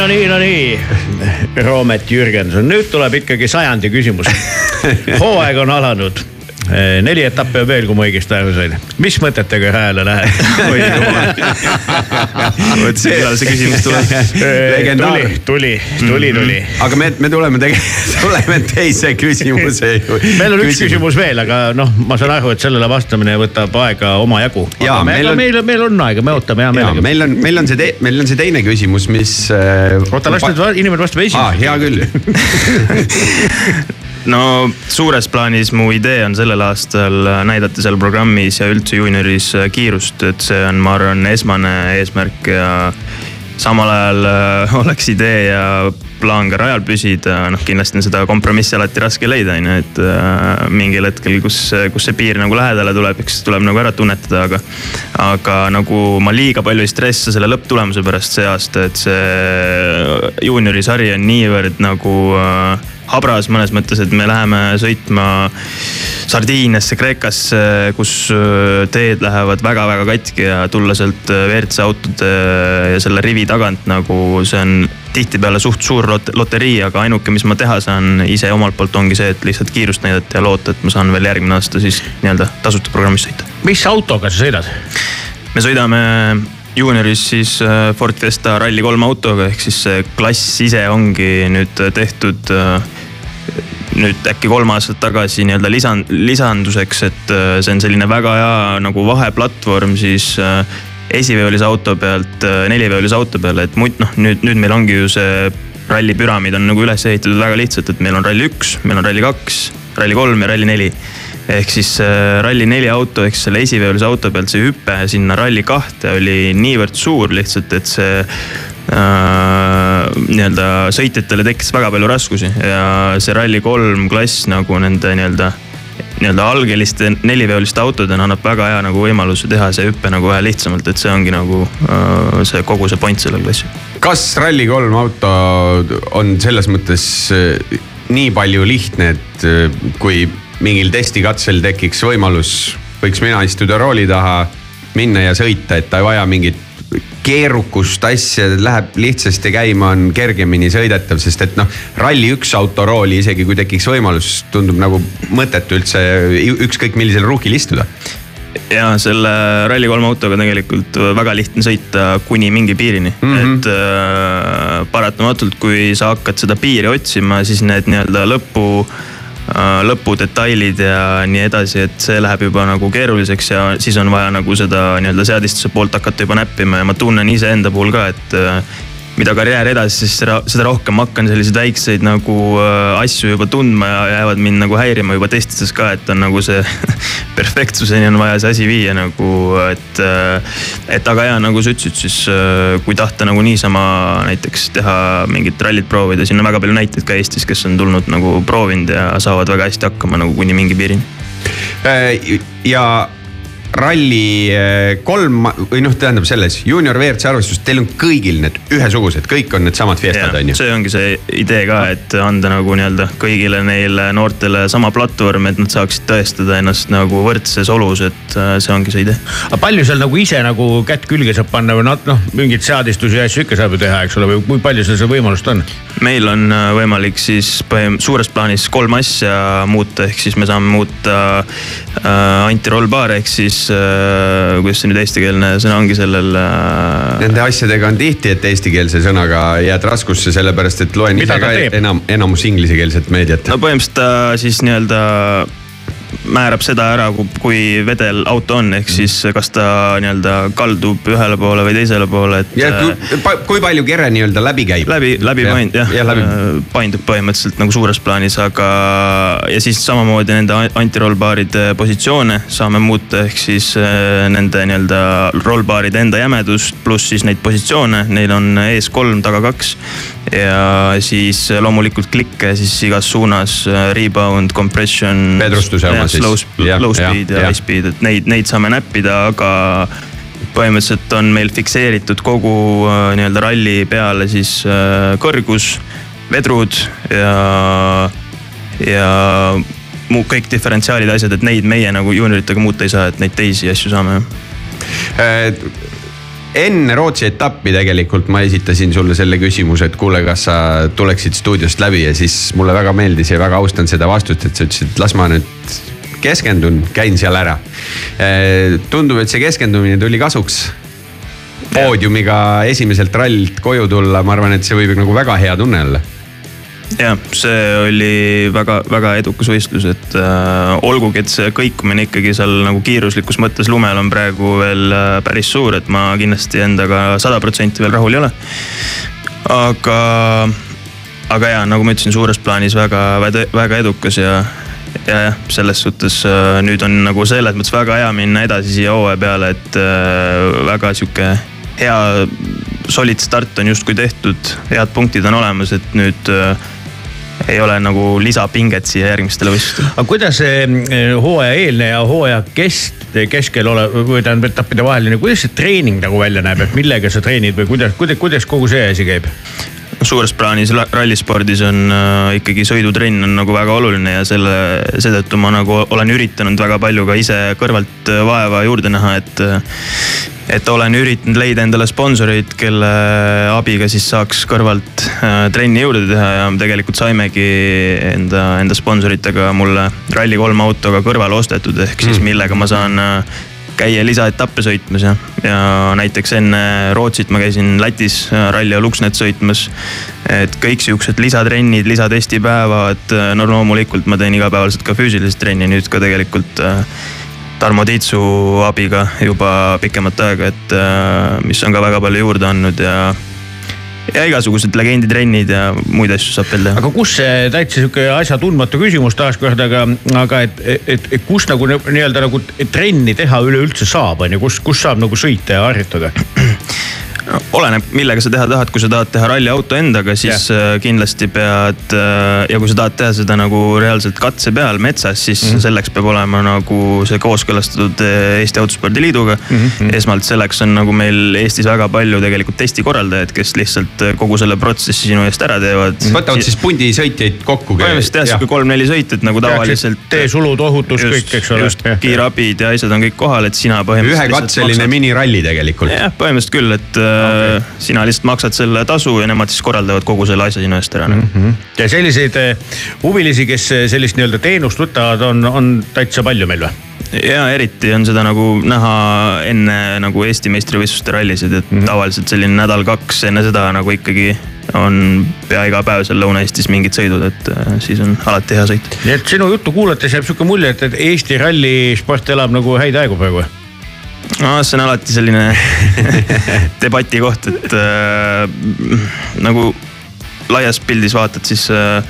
no nii, no nii. Roomet Jürgenson, nüüd tuleb ikkagi sajandi küsimus. hooaeg on alanud. Neli etappi on veel, kui ma õigesti aru sain. mis mõtetega hääle lähed? vot see, millal see küsimus tuleb. Mhm. tuli, tuli, tuli, tuli. aga me, me tuleme tegelikult, tuleme teise küsimuse juurde. meil on üks küsimus veel, aga noh, ma saan aru, et sellele vastamine võtab aega omajagu. Aga me, meil on- meil, meil on aega, me ootame hea meelega. meil on, meil on see, meil on see teine küsimus, mis. oota, las nüüd inimene vastab aa, esimesena. hea küll. No suures plaanis mu idee on sellel aastal näidata seal programmis ja üldse juunioris kiirust, et see on, ma arvan, esmane eesmärk ja samal ajal äh, oleks idee ja plaan ka rajal püsida, noh kindlasti on seda kompromissi alati raske leida, on ju, et äh, mingil hetkel, kus, kus see piir nagu lähedale tuleb, eks tuleb nagu ära tunnetada, aga. aga nagu ma liiga palju ei stressa selle lõpptulemuse pärast see aasta, et see juuniorisari on niivõrd nagu äh, habras mõnes mõttes, et me läheme sõitma Sardiiniasse, Kreekasse, kus äh, teed lähevad väga-väga katki ja tulla sealt äh, WRC autode ja selle rivi tagant nagu see on tihtipeale suht suur lot- loterii, aga ainuke, mis ma teha saan ise omalt poolt ongi see, et lihtsalt kiirust näidata ja loota, et ma saan veel järgmine aasta siis nii-öelda tasuta programmis sõita. mis autoga sa sõidad? me sõidame juunioris siis äh, Ford Fiesta Rally3 autoga, ehk siis see klass ise ongi nüüd tehtud äh, nüüd äkki kolm aastat tagasi nii-öelda lisan-, lisanduseks, et äh, see on selline väga hea nagu vaheplatvorm siis äh, esiveolise auto pealt äh, neliveolise auto peale, et muid noh, nüüd, nüüd meil ongi ju see ralli püramiid on nagu üles ehitatud väga lihtsalt, et meil on ralli üks, meil on ralli kaks, ralli kolm ja ralli neli. Ehk siis ralli neli auto ehk selle esiveolise auto pealt see hüpe sinna ralli kahte oli niivõrd suur lihtsalt, et see nii-öelda sõitjatele tekkis väga palju raskusi ja see ralli kolm klass nagu nende nii-öelda nii-öelda algeliste neliveoliste autodena annab väga hea nagu võimaluse teha see hüpe nagu vähe lihtsamalt, et see ongi nagu äh, see kogu see point sellel klassil. kas Rally3 auto on selles mõttes äh, nii palju lihtne, et äh, kui mingil testikatsel tekiks võimalus, võiks mina istuda rooli taha, minna ja sõita, et ta ei vaja mingit keerukust asja, läheb lihtsasti käima, on kergemini sõidetav, sest et noh, Rally1 autorooli isegi kui tekiks võimalus, tundub nagu mõttetu üldse ükskõik millisel ruukil istuda. ja selle Rally3 autoga tegelikult väga lihtne sõita kuni mingi piirini mm. -hmm. et äh, paratamatult, kui sa hakkad seda piiri otsima, siis need nii-öelda lõpu äh, lõpudetailid ja nii edasi, et see läheb juba nagu keeruliseks ja siis on vaja nagu seda nii-öelda seadistuse poolt hakata juba näppima ja ma tunnen iseenda puhul ka, et äh, mida karjäär edasi, siis seda, rohkem ma hakkan selliseid väikseid nagu äh, asju juba tundma ja jäävad mind nagu häirima juba testides ka, et on nagu see perfektsuseni on vaja see asi viia nagu, et äh, et aga ja nagu sa ütlesid, siis äh, kui tahta nagu niisama näiteks teha mingit rallit proovida, siin on väga palju näiteid ka Eestis, kes on tulnud nagu proovinud ja saavad väga hästi hakkama nagu kuni mingi piirini. Ja ralli äh, kolm või noh, tähendab selles juunior WRC arvestus, teil on kõigil need ühesugused, kõik on needsamad Fiestad on ju. see ongi see idee ka, et anda nagu nii-öelda kõigile neile noortele sama platvorm, et nad saaksid tõestada ennast nagu võrdses olus, et äh, see ongi see idee. aga palju seal nagu ise nagu kätt külge saab panna või noh, mingeid seadistusi ja asju ikka saab ju teha, eks ole, või kui palju seal seda võimalust on? meil on äh, võimalik siis põhim- suures plaanis kolm asja muuta, ehk siis me saame muuta äh, antirollbaar ehk siis äh, kuidas see nüüd eestikeelne sõna ongi sellel äh,. Nende asjadega on tihti, et eestikeelse sõnaga jääd raskusse, sellepärast et loen Mida ise ka enam, enamus inglisekeelset meediat no. põhimõtteliselt ta siis nii-öelda määrab seda ära, kui vedel auto on, ehk siis kas ta nii-öelda kaldub ühele poole või teisele poole, et. ja kui, kui palju kere nii-öelda läbi käib? läbi, läbi Jah, paindub jah jah, läbi- äh, paindub põhimõtteliselt nagu suures plaanis, aga ja siis samamoodi nende antirollbaaride positsioone saame muuta, ehk siis äh, nende nii-öelda rollbaaride enda jämedust pluss siis neid positsioone, neil on ees kolm, taga kaks. Ja siis loomulikult klikke siis igas suunas, rebound, compression. Vedrustuse oma siis. Slow, Jah, low speed ja jah. high speed, et neid, neid saame näppida, aga põhimõtteliselt on meil fikseeritud kogu äh, nii-öelda ralli peale siis äh, kõrgus, vedrud ja, ja muu kõik diferentsiaalid, asjad, et neid meie nagu juunioritega muuta ei saa, et neid teisi asju saame. Äh, enne Rootsi etappi tegelikult ma esitasin sulle selle küsimuse, et kuule, kas sa tuleksid stuudiost läbi ja siis mulle väga meeldis ja väga austan seda vastust, et sa ütlesid, et las ma nüüd keskendun, käin seal ära. tundub, et see keskendumine tuli kasuks. poodiumiga esimeselt rallilt koju tulla, ma arvan, et see võib nagu väga hea tunne olla jah, see oli väga-väga edukas võistlus, et äh, olgugi, et see kõikumine ikkagi seal nagu kiiruslikus mõttes lumel on praegu veel äh, päris suur, et ma kindlasti endaga sada protsenti veel rahul ei ole. aga, aga ja nagu ma ütlesin, suures plaanis väga, väga edukas ja ja jah, selles suhtes äh, nüüd on nagu selles mõttes väga hea minna edasi siia hooaja peale, et äh, väga sihuke hea solid start on justkui tehtud, head punktid on olemas, et nüüd äh, ei ole nagu lisapinget siia järgmistele võistlustele. aga kuidas see eh, hooaja eelne ja hooaja kest, keskel olev või tähendab etappide vaheline, kuidas see treening nagu välja näeb, et millega sa treenid või kuidas, kuidas, kuidas kogu see asi käib? suures plaanis rallispordis on äh, ikkagi sõidutrenn on nagu väga oluline ja selle, seetõttu ma nagu olen üritanud väga palju ka ise kõrvalt äh, vaeva juurde näha, et äh, et olen üritanud leida endale sponsoreid, kelle abiga siis saaks kõrvalt äh, trenni juurde teha ja tegelikult saimegi enda, enda sponsoritega mulle Rally3 autoga kõrvale ostetud, ehk siis mm. millega ma saan äh, käia lisaetappe sõitmas ja, ja näiteks enne Rootsit ma käisin Lätis äh, Rally Luxnet sõitmas. et kõik siuksed lisatrennid, lisatestipäevad, no loomulikult ma teen igapäevaselt ka füüsilist trenni nüüd ka tegelikult äh, Tarmo Tiitsu abiga juba pikemat aega, et äh, mis on ka väga palju juurde andnud ja ja igasugused legenditrennid ja muid asju saab veel teha. aga kus see täitsa sihuke asjatundmatu küsimus taaskord, aga, aga et, et, et kus nagu nii-öelda nagu trenni teha üleüldse saab, on ju, kus, kus saab nagu sõita ja harjutada? oleneb, millega sa teha tahad, kui sa tahad teha ralliauto endaga, siis yeah. kindlasti pead äh, ja kui sa tahad teha seda nagu reaalselt katse peal metsas, siis mm -hmm. selleks peab olema nagu see kooskõlastatud äh, Eesti Autospordi Liiduga mm. -hmm. esmalt selleks on nagu meil Eestis väga palju tegelikult testikorraldajaid, kes lihtsalt äh, kogu selle protsessi sinu eest ära teevad. võtavad siis pundi sõitjaid kokku. põhimõtteliselt jah, sihuke kolm-neli sõitjat nagu tavaliselt. teesulud, ohutus, kõik, eks ole. just, kiirabid ja asjad on kõik kohal, et sina põhimõtteliselt. ühekatseline miniralli tegelikult. jah, põhimõtteliselt küll, et okay. sina lihtsalt maksad selle tasu ja nemad siis korraldavad kogu selle asja sinu eest ära mm. -hmm. ja selliseid eh, huvilisi, kes eh, sellist nii-öelda teenust võtavad, on, on täitsa palju meil või? ja eriti on seda nagu näha enne nagu Eesti meistrivõistluste rallisid, et mm -hmm. tavaliselt selline nädal-kaks enne seda nagu ikkagi on pea iga päev seal Lõuna-Eestis mingid sõidud, et siis on alati hea sõita. nii et sinu juttu kuulates jääb sihuke mulje, et, et Eesti rallisport elab nagu häid aegu praegu no see on alati selline debati koht, et äh, nagu laias pildis vaatad, siis äh,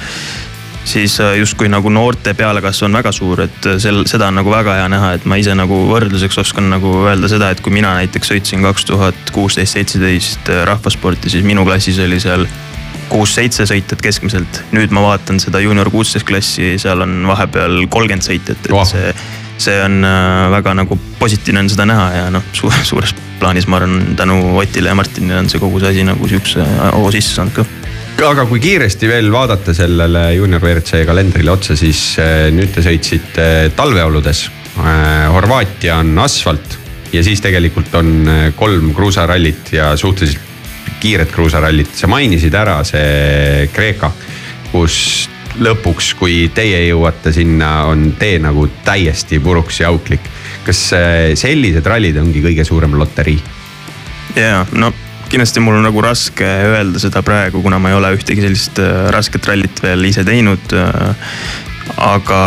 siis äh, justkui nagu noorte pealekasv on väga suur, et äh, sel, seda on nagu väga hea näha, et ma ise nagu võrdluseks oskan nagu öelda seda, et kui mina näiteks sõitsin kaks tuhat kuusteist, seitseteist äh, rahvasporti, siis minu klassis oli seal kuus-seitse sõitjat keskmiselt. nüüd ma vaatan seda juunior kuusteist klassi, seal on vahepeal kolmkümmend sõitjat, et see see on äh, väga nagu positiivne on seda näha ja noh su, suures plaanis ma arvan tänu Otile ja Martinile on see kogu see asi nagu sihukese hoo sisse saanud ka aga kui kiiresti veel vaadata sellele juunior WRC kalendrile otsa, siis äh, nüüd te sõitsite talveoludes. Äh, Horvaatia on asfalt ja siis tegelikult on kolm kruusarallit ja suhteliselt kiired kruusarallit. sa mainisid ära see Kreeka, kus lõpuks, kui teie jõuate sinna, on tee nagu täiesti puruks ja auklik. kas äh, sellised rallid ongi kõige suurem loterii? ja no kindlasti mul on nagu raske öelda seda praegu, kuna ma ei ole ühtegi sellist äh, rasket rallit veel ise teinud. Äh, aga,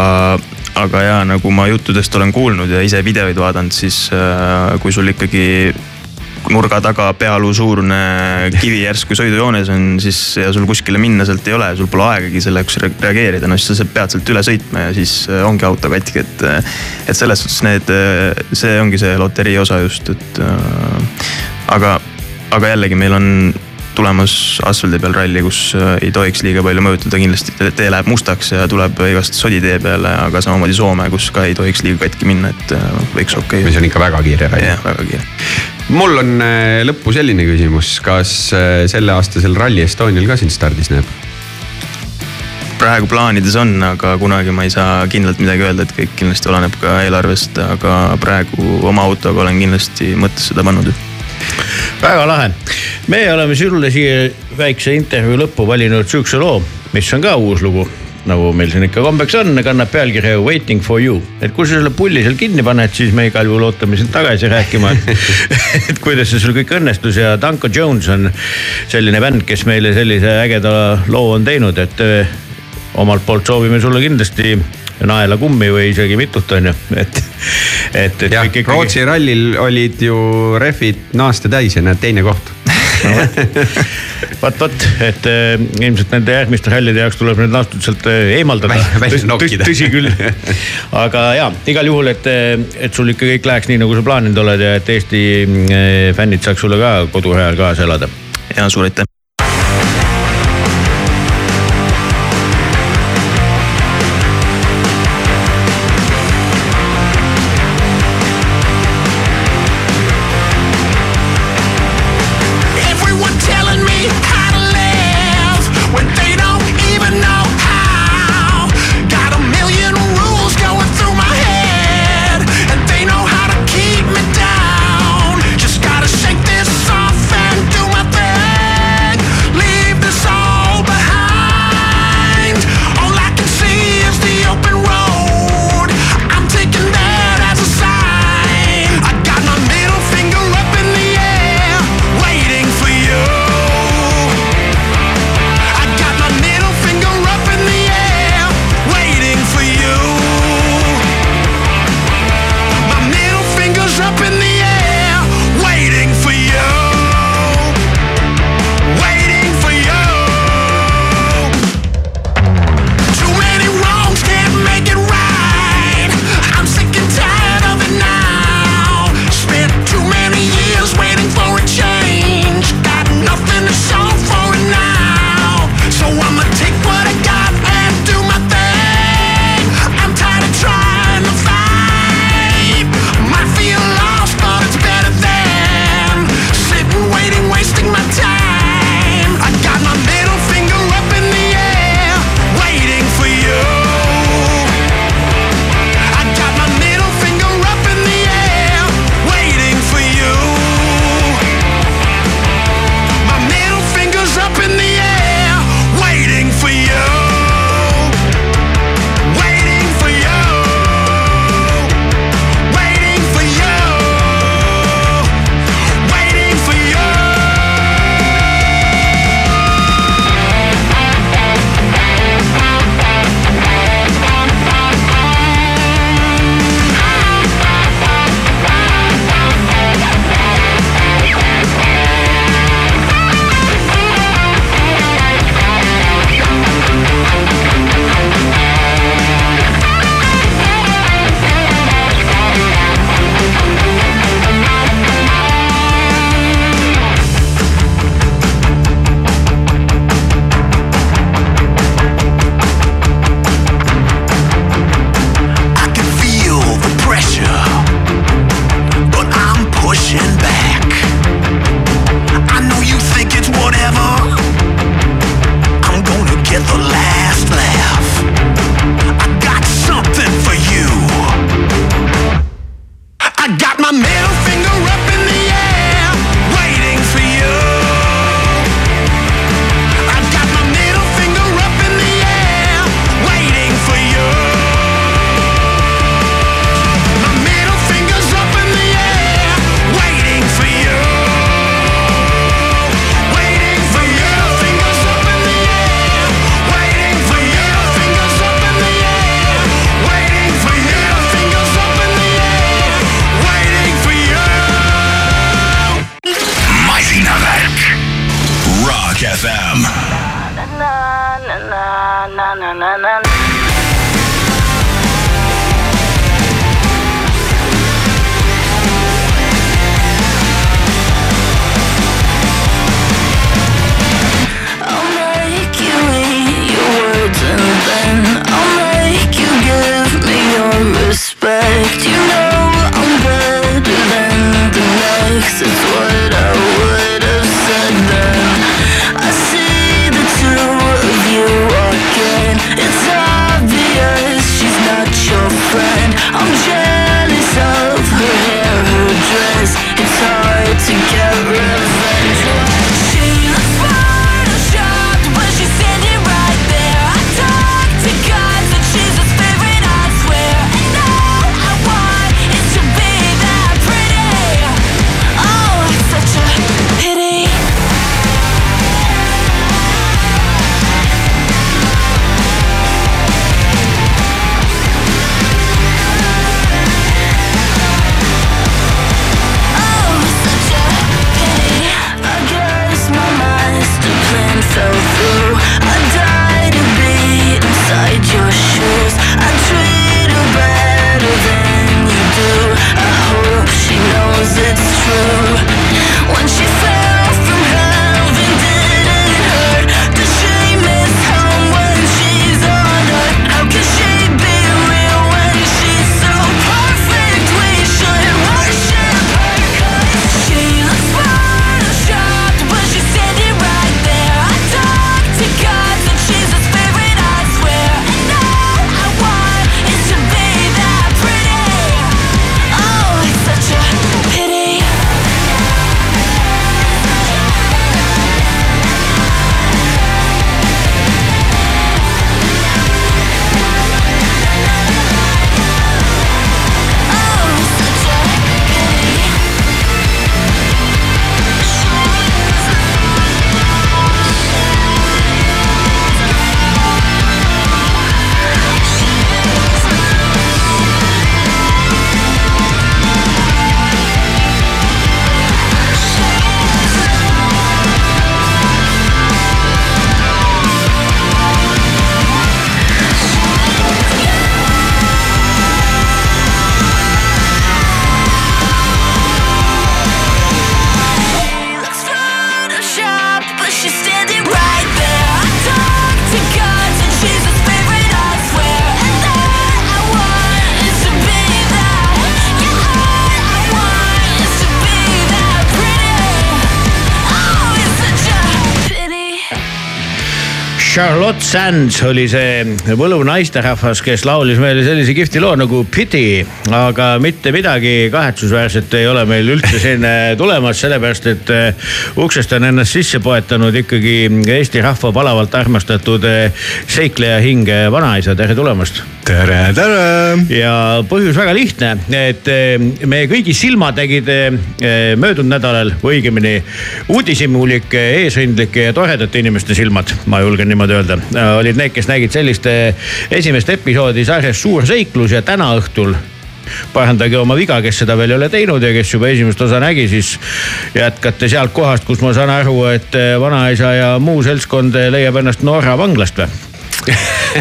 aga ja nagu ma juttudest olen kuulnud ja ise videoid vaadanud, siis kui sul ikkagi nurga taga pealuu suurune kivi järsku sõidujoones on, siis ja sul kuskile minna sealt ei ole, sul pole aegagi selle jaoks reageerida, no siis sa pead sealt üle sõitma ja siis äh, ongi auto katki, et. Äh, et selles suhtes need, äh, see ongi see loterii osa just, et aga, aga jällegi meil on tulemas asfaldi peal ralli, kus ei tohiks liiga palju mõjutada, kindlasti tee läheb mustaks ja tuleb igast sodi tee peale, aga samamoodi Soome, kus ka ei tohiks liiga katki minna, et võiks okei okay.. mis on ikka väga kiire ralli. jah, väga kiire mul on äh, lõppu selline küsimus, kas äh, selleaastasel Rally Estonial ka sind stardis näeb? praegu plaanides on, aga kunagi ma ei saa kindlalt midagi öelda, et kõik kindlasti oleneb ka eelarvest, aga praegu oma autoga olen kindlasti mõttes seda pannud. väga lahe, me oleme sulle siia väikse intervjuu lõppu valinud sihukese loo, mis on ka uus lugu nagu meil siin ikka kombeks on, kannab pealkirja Waiting for you. et kui sa selle pulli seal kinni paned, siis me igal juhul ootame sind tagasi rääkima, et, et kuidas see sul kõik õnnestus ja Danko Jones on selline bänd, kes meile sellise ägeda loo on teinud, et eh, omalt poolt soovime sulle kindlasti naelakummi või isegi mitut, onju, et, et, et. jah, Rootsi rallil olid ju rehvid naaste täis ja näed teine koht vot, vot, et eh, ilmselt nende järgmiste rallide jaoks tuleb need lastud sealt eh, eemaldada. tõsi küll, aga ja igal juhul, et, eh, et sul ikka kõik läheks nii, nagu sa plaaninud oled ja et Eesti fännid saaks sulle ka kodurajal kaasa elada. ja suur aitäh. Rock FM. And then I'll you give me your respect. You know. future Charlotte Sands oli see võluv naisterahvas, kes laulis meile sellise kihvti loo nagu Pity. aga mitte midagi kahetsusväärset ei ole meil üldse siin eh, tulemas, sellepärast et eh, uksest on ennast sisse poetanud ikkagi Eesti rahva palavalt armastatud eh, seikleja hing vanaisa, tere tulemast. tere, tere. ja põhjus väga lihtne, et meie kõigi silmad nägid möödunud nädalal õigemini uudishimulike, eesrindlike ja toredate inimeste silmad, ma julgen niimoodi öelda, olid need, kes nägid sellist eh, esimest episoodi sarjas Suur seiklus ja täna õhtul parandage oma viga, kes seda veel ei ole teinud ja kes juba esimest osa nägi, siis jätkate sealt kohast, kus ma saan aru, et eh, vanaisa ja muu seltskond leiab ennast Norra vanglast või?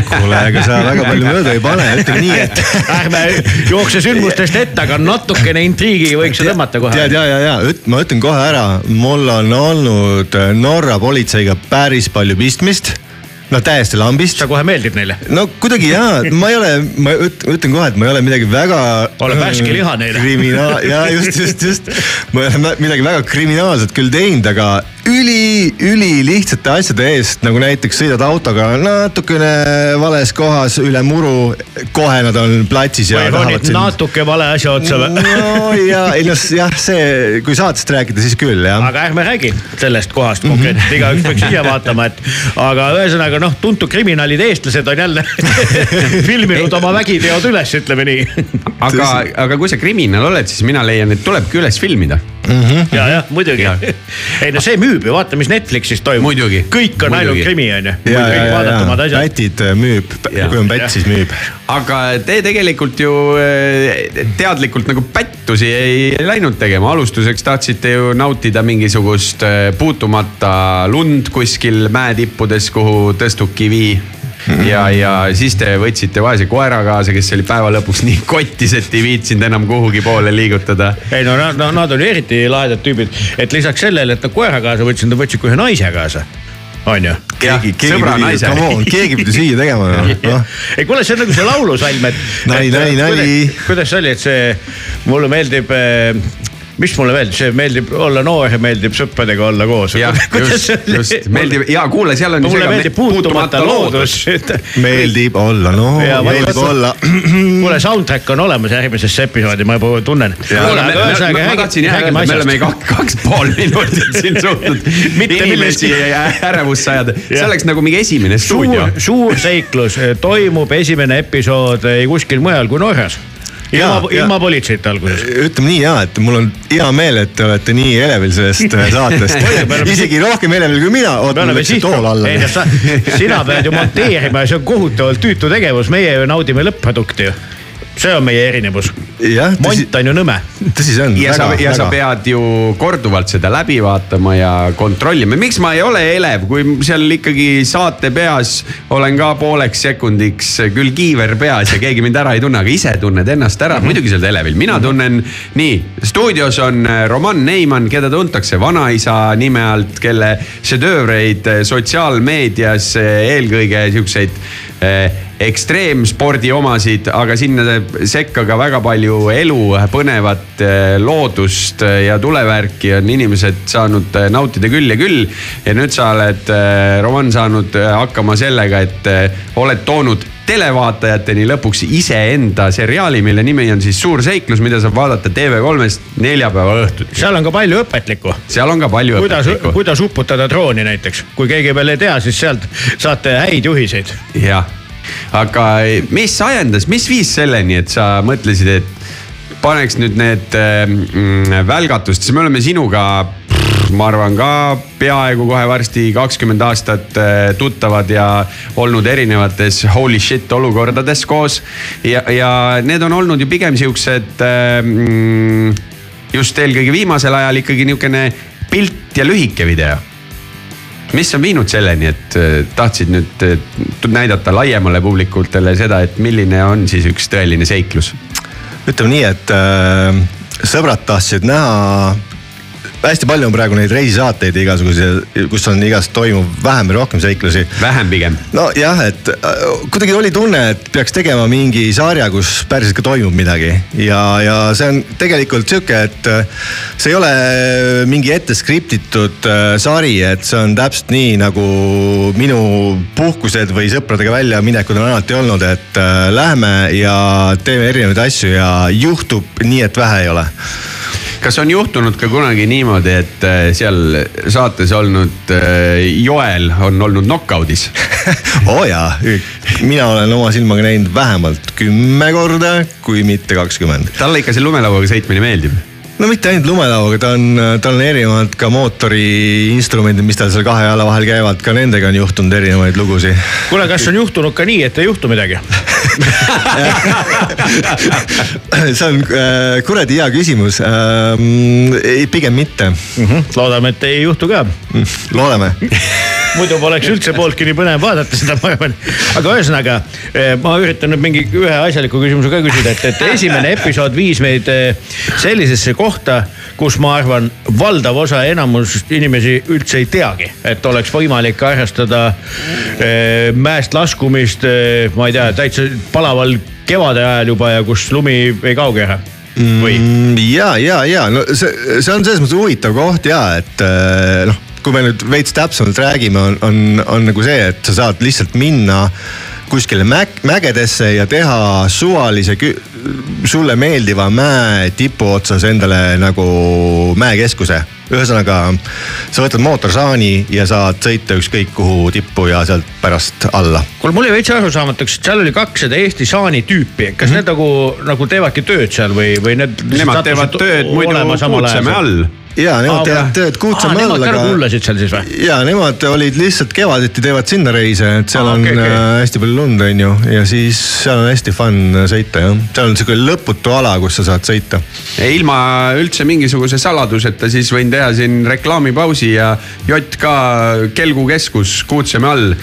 kuule, ega sa väga palju mööda ei pane, ütleme nii, et. ärme jookse sündmustest ette, aga natukene intriigi võiks ju tõmmata kohe. tead ja, ja, ja üt, ma ütlen kohe ära, mul on olnud Norra politseiga päris palju pistmist no täiesti lambist. sa kohe meeldib neile? no kuidagi jaa, ma ei ole, ma ütlen kohe, et ma ei ole midagi väga. ole värske liha neile. kriminaal, jaa just, just, just. ma ei ole midagi väga kriminaalset küll teinud, aga üli, ülilihtsate asjade eest, nagu näiteks sõidad autoga natukene vales kohas üle muru. kohe nad on platsis ja. või ronid sind... natuke vale asja otsa või? no ja, ei noh jah, see, kui saatest rääkida, siis küll jah. aga ärme räägi sellest kohast konkreetselt, mhm. igaüks peaks ise vaatama, et aga ühesõnaga noh, tuntud kriminaalid, eestlased on jälle filminud oma vägiteod üles, ütleme nii. aga, aga kui sa kriminaal oled, siis mina leian, et tulebki üles filmida mm. -hmm. ja, jah, muidugi. ei no see müüb ju, vaata, mis Netflixis toimub. kõik on ainult krimi, on ju. pätid äh, müüb, kui on pätt, siis müüb. aga te tegelikult ju äh, teadlikult nagu pättusi ei läinud tegema, alustuseks tahtsite ju nautida mingisugust äh, puutumata lund kuskil mäetippudes, kuhu tõstuki ei vii ja, ja siis te võtsite vaese koera kaasa, kes oli päeva lõpuks nii kotis, et ei viitsinud enam kuhugi poole liigutada. ei no nad, no, nad olid eriti lahedad tüübid, et lisaks sellele, et nad koera kaasa võtsid, nad võtsid ka ühe naise kaasa on ju. keegi, keegi pidi, come on, keegi pidi süüa tegema no.. ei kuule, see on nagu see laulusalm, et. nali, nali, nali. kuidas see oli, et see, mulle meeldib äh, mis mulle meeldib, see meeldib olla noor ja meeldib sõpradega olla koos. just, just meeldib ja kuule, seal on. mulle meeldib puutumata loodus. meeldib olla noor, meeldib olla. kuule, soundtrack on olemas järgmisesse episoodi, ma juba tunnen. ma tahtsin öelda, me oleme kaks, pool minutit siin suutnud inimesi ärevusse ajada. see oleks nagu mingi esimene stuudio. suur seiklus toimub esimene episood ei kuskil mujal kui Norras ilma, ilma politseita alguses. ütleme nii ja, et mul on hea meel, et te olete nii elevil sellest äh, saatest isegi rohkem elevil kui mina. oot, mul läks see tool alla. ei no sa, sina pead ju monteerima ja see on kohutavalt tüütu tegevus, meie ju naudime lõpp-produkti ju see on meie erinevus. mont on ju nõme. tõsi see on. ja väga, sa, ja väga. sa pead ju korduvalt seda läbi vaatama ja kontrollima, miks ma ei ole elev, kui seal ikkagi saate peas olen ka pooleks sekundiks küll kiiver peas ja keegi mind ära ei tunne, aga ise tunned ennast ära mm, -hmm. muidugi sa oled elevil, mina tunnen nii. stuudios on äh, Roman Neiman, keda tuntakse vanaisa nime alt, kelle šedöövreid äh, sotsiaalmeedias äh, eelkõige siukseid ekstreemspordi omasid, aga sinna sekka ka väga palju elu, põnevat eh, loodust eh, ja tulevärki on inimesed saanud eh, nautida küll ja küll. ja nüüd sa oled, Roman, saanud hakkama sellega, et oled toonud televaatajateni lõpuks iseenda seriaali, mille nimi on siis Suur seiklus, mida saab vaadata TV3-st neljapäeva õhtuti. seal on ka palju õpetlikku. seal on ka palju kuidas, õpetlikku. kuidas uputada drooni näiteks, kui keegi veel ei tea, siis sealt saate häid juhiseid. jah aga mis ajendas, mis viis selleni, et sa mõtlesid, et paneks nüüd need mm, välgatust, sest me oleme sinuga ma arvan ka peaaegu kohe varsti kakskümmend aastat äh, tuttavad ja olnud erinevates holy shit olukordades koos. ja, ja need on olnud ju pigem siuksed mm, just eelkõige viimasel ajal ikkagi niisugune pilt ja lühike video mis on viinud selleni, et äh, tahtsid nüüd äh, näidata laiemale publikutele seda, et milline on siis üks tõeline seiklus? ütleme nii, et äh, sõbrad tahtsid näha hästi palju on praegu neid reisisaateid igasuguseid, kus on igast toimub vähem või rohkem seiklusi. vähem pigem. nojah, et äh, kuidagi oli tunne, et peaks tegema mingi sarja, kus päriselt ka toimub midagi ja, ja see on tegelikult sihuke, et äh, see ei ole mingi ette skriptitud äh, sari, et see on täpselt nii nagu minu puhkused või sõpradega väljaminekud on alati olnud, et äh, lähme ja teeme erinevaid asju ja juhtub nii, et vähe ei ole kas on juhtunud ka kunagi niimoodi, et äh, seal saates olnud äh, Joel on olnud knock-out'is? oo oh jaa, mina olen oma silmaga näinud vähemalt kümme korda, kui mitte kakskümmend. talle ikka see lumelauaga sõitmine meeldib. no mitte ainult lumelauaga, ta on, tal on erinevad ka mootoriinstrumendid, mis tal seal kahe jala vahel käivad, ka nendega on juhtunud erinevaid lugusid. kuule, kas on juhtunud ka nii, et ei juhtu midagi? see on äh, kuradi hea küsimus ähm,. pigem mitte. loodame, et ei juhtu ka. loodame. muidu poleks üldse pooltki nii põnev vaadata seda, ma arvan. aga ühesõnaga, ma üritan nüüd mingi ühe asjaliku küsimuse ka küsida, et, et esimene episood viis meid eh, sellisesse kohta, kus ma arvan, valdav osa, enamus inimesi üldse ei teagi, et oleks võimalik harrastada eh, mäest laskumist, ma ei tea, täitsa palaval kevade ajal juba ja kus lumi ei kauge ära või? Mm, ja, ja, ja no see, see on selles mõttes huvitav koht ja, et äh, noh, kui me nüüd veits täpsemalt räägime, on, on, on nagu see, et sa saad lihtsalt minna kuskile mäg-, mägedesse ja teha suvalise, sulle meeldiva mäe tipu otsas endale nagu mäekeskuse. ühesõnaga, sa võtad mootorsaani ja saad sõita ükskõik kuhu tippu ja sealt pärast alla. kuule, mul jäi veits arusaamatuks, et seal oli kaks seda Eesti saani tüüpi, kas mm -hmm. need nagu, nagu teevadki tööd seal või, või need. Nemad teevad tööd muidu Kuutsemäe all. Ja nemad teevad tööd Kuutsemäe all, Nemad ka aga kuulasid seal siis või? ja nemad olid lihtsalt kevaditi teevad sinna reise, et seal Aa, on okei, okei. äh, hästi palju lund, on ju, ja siis seal on hästi fun sõita jah. seal on sihuke lõputu ala, kus sa saad sõita. ilma üldse mingisuguse saladuseta, siis võin teha siin reklaamipausi ja JK kelgukeskus Kuutsemäe all.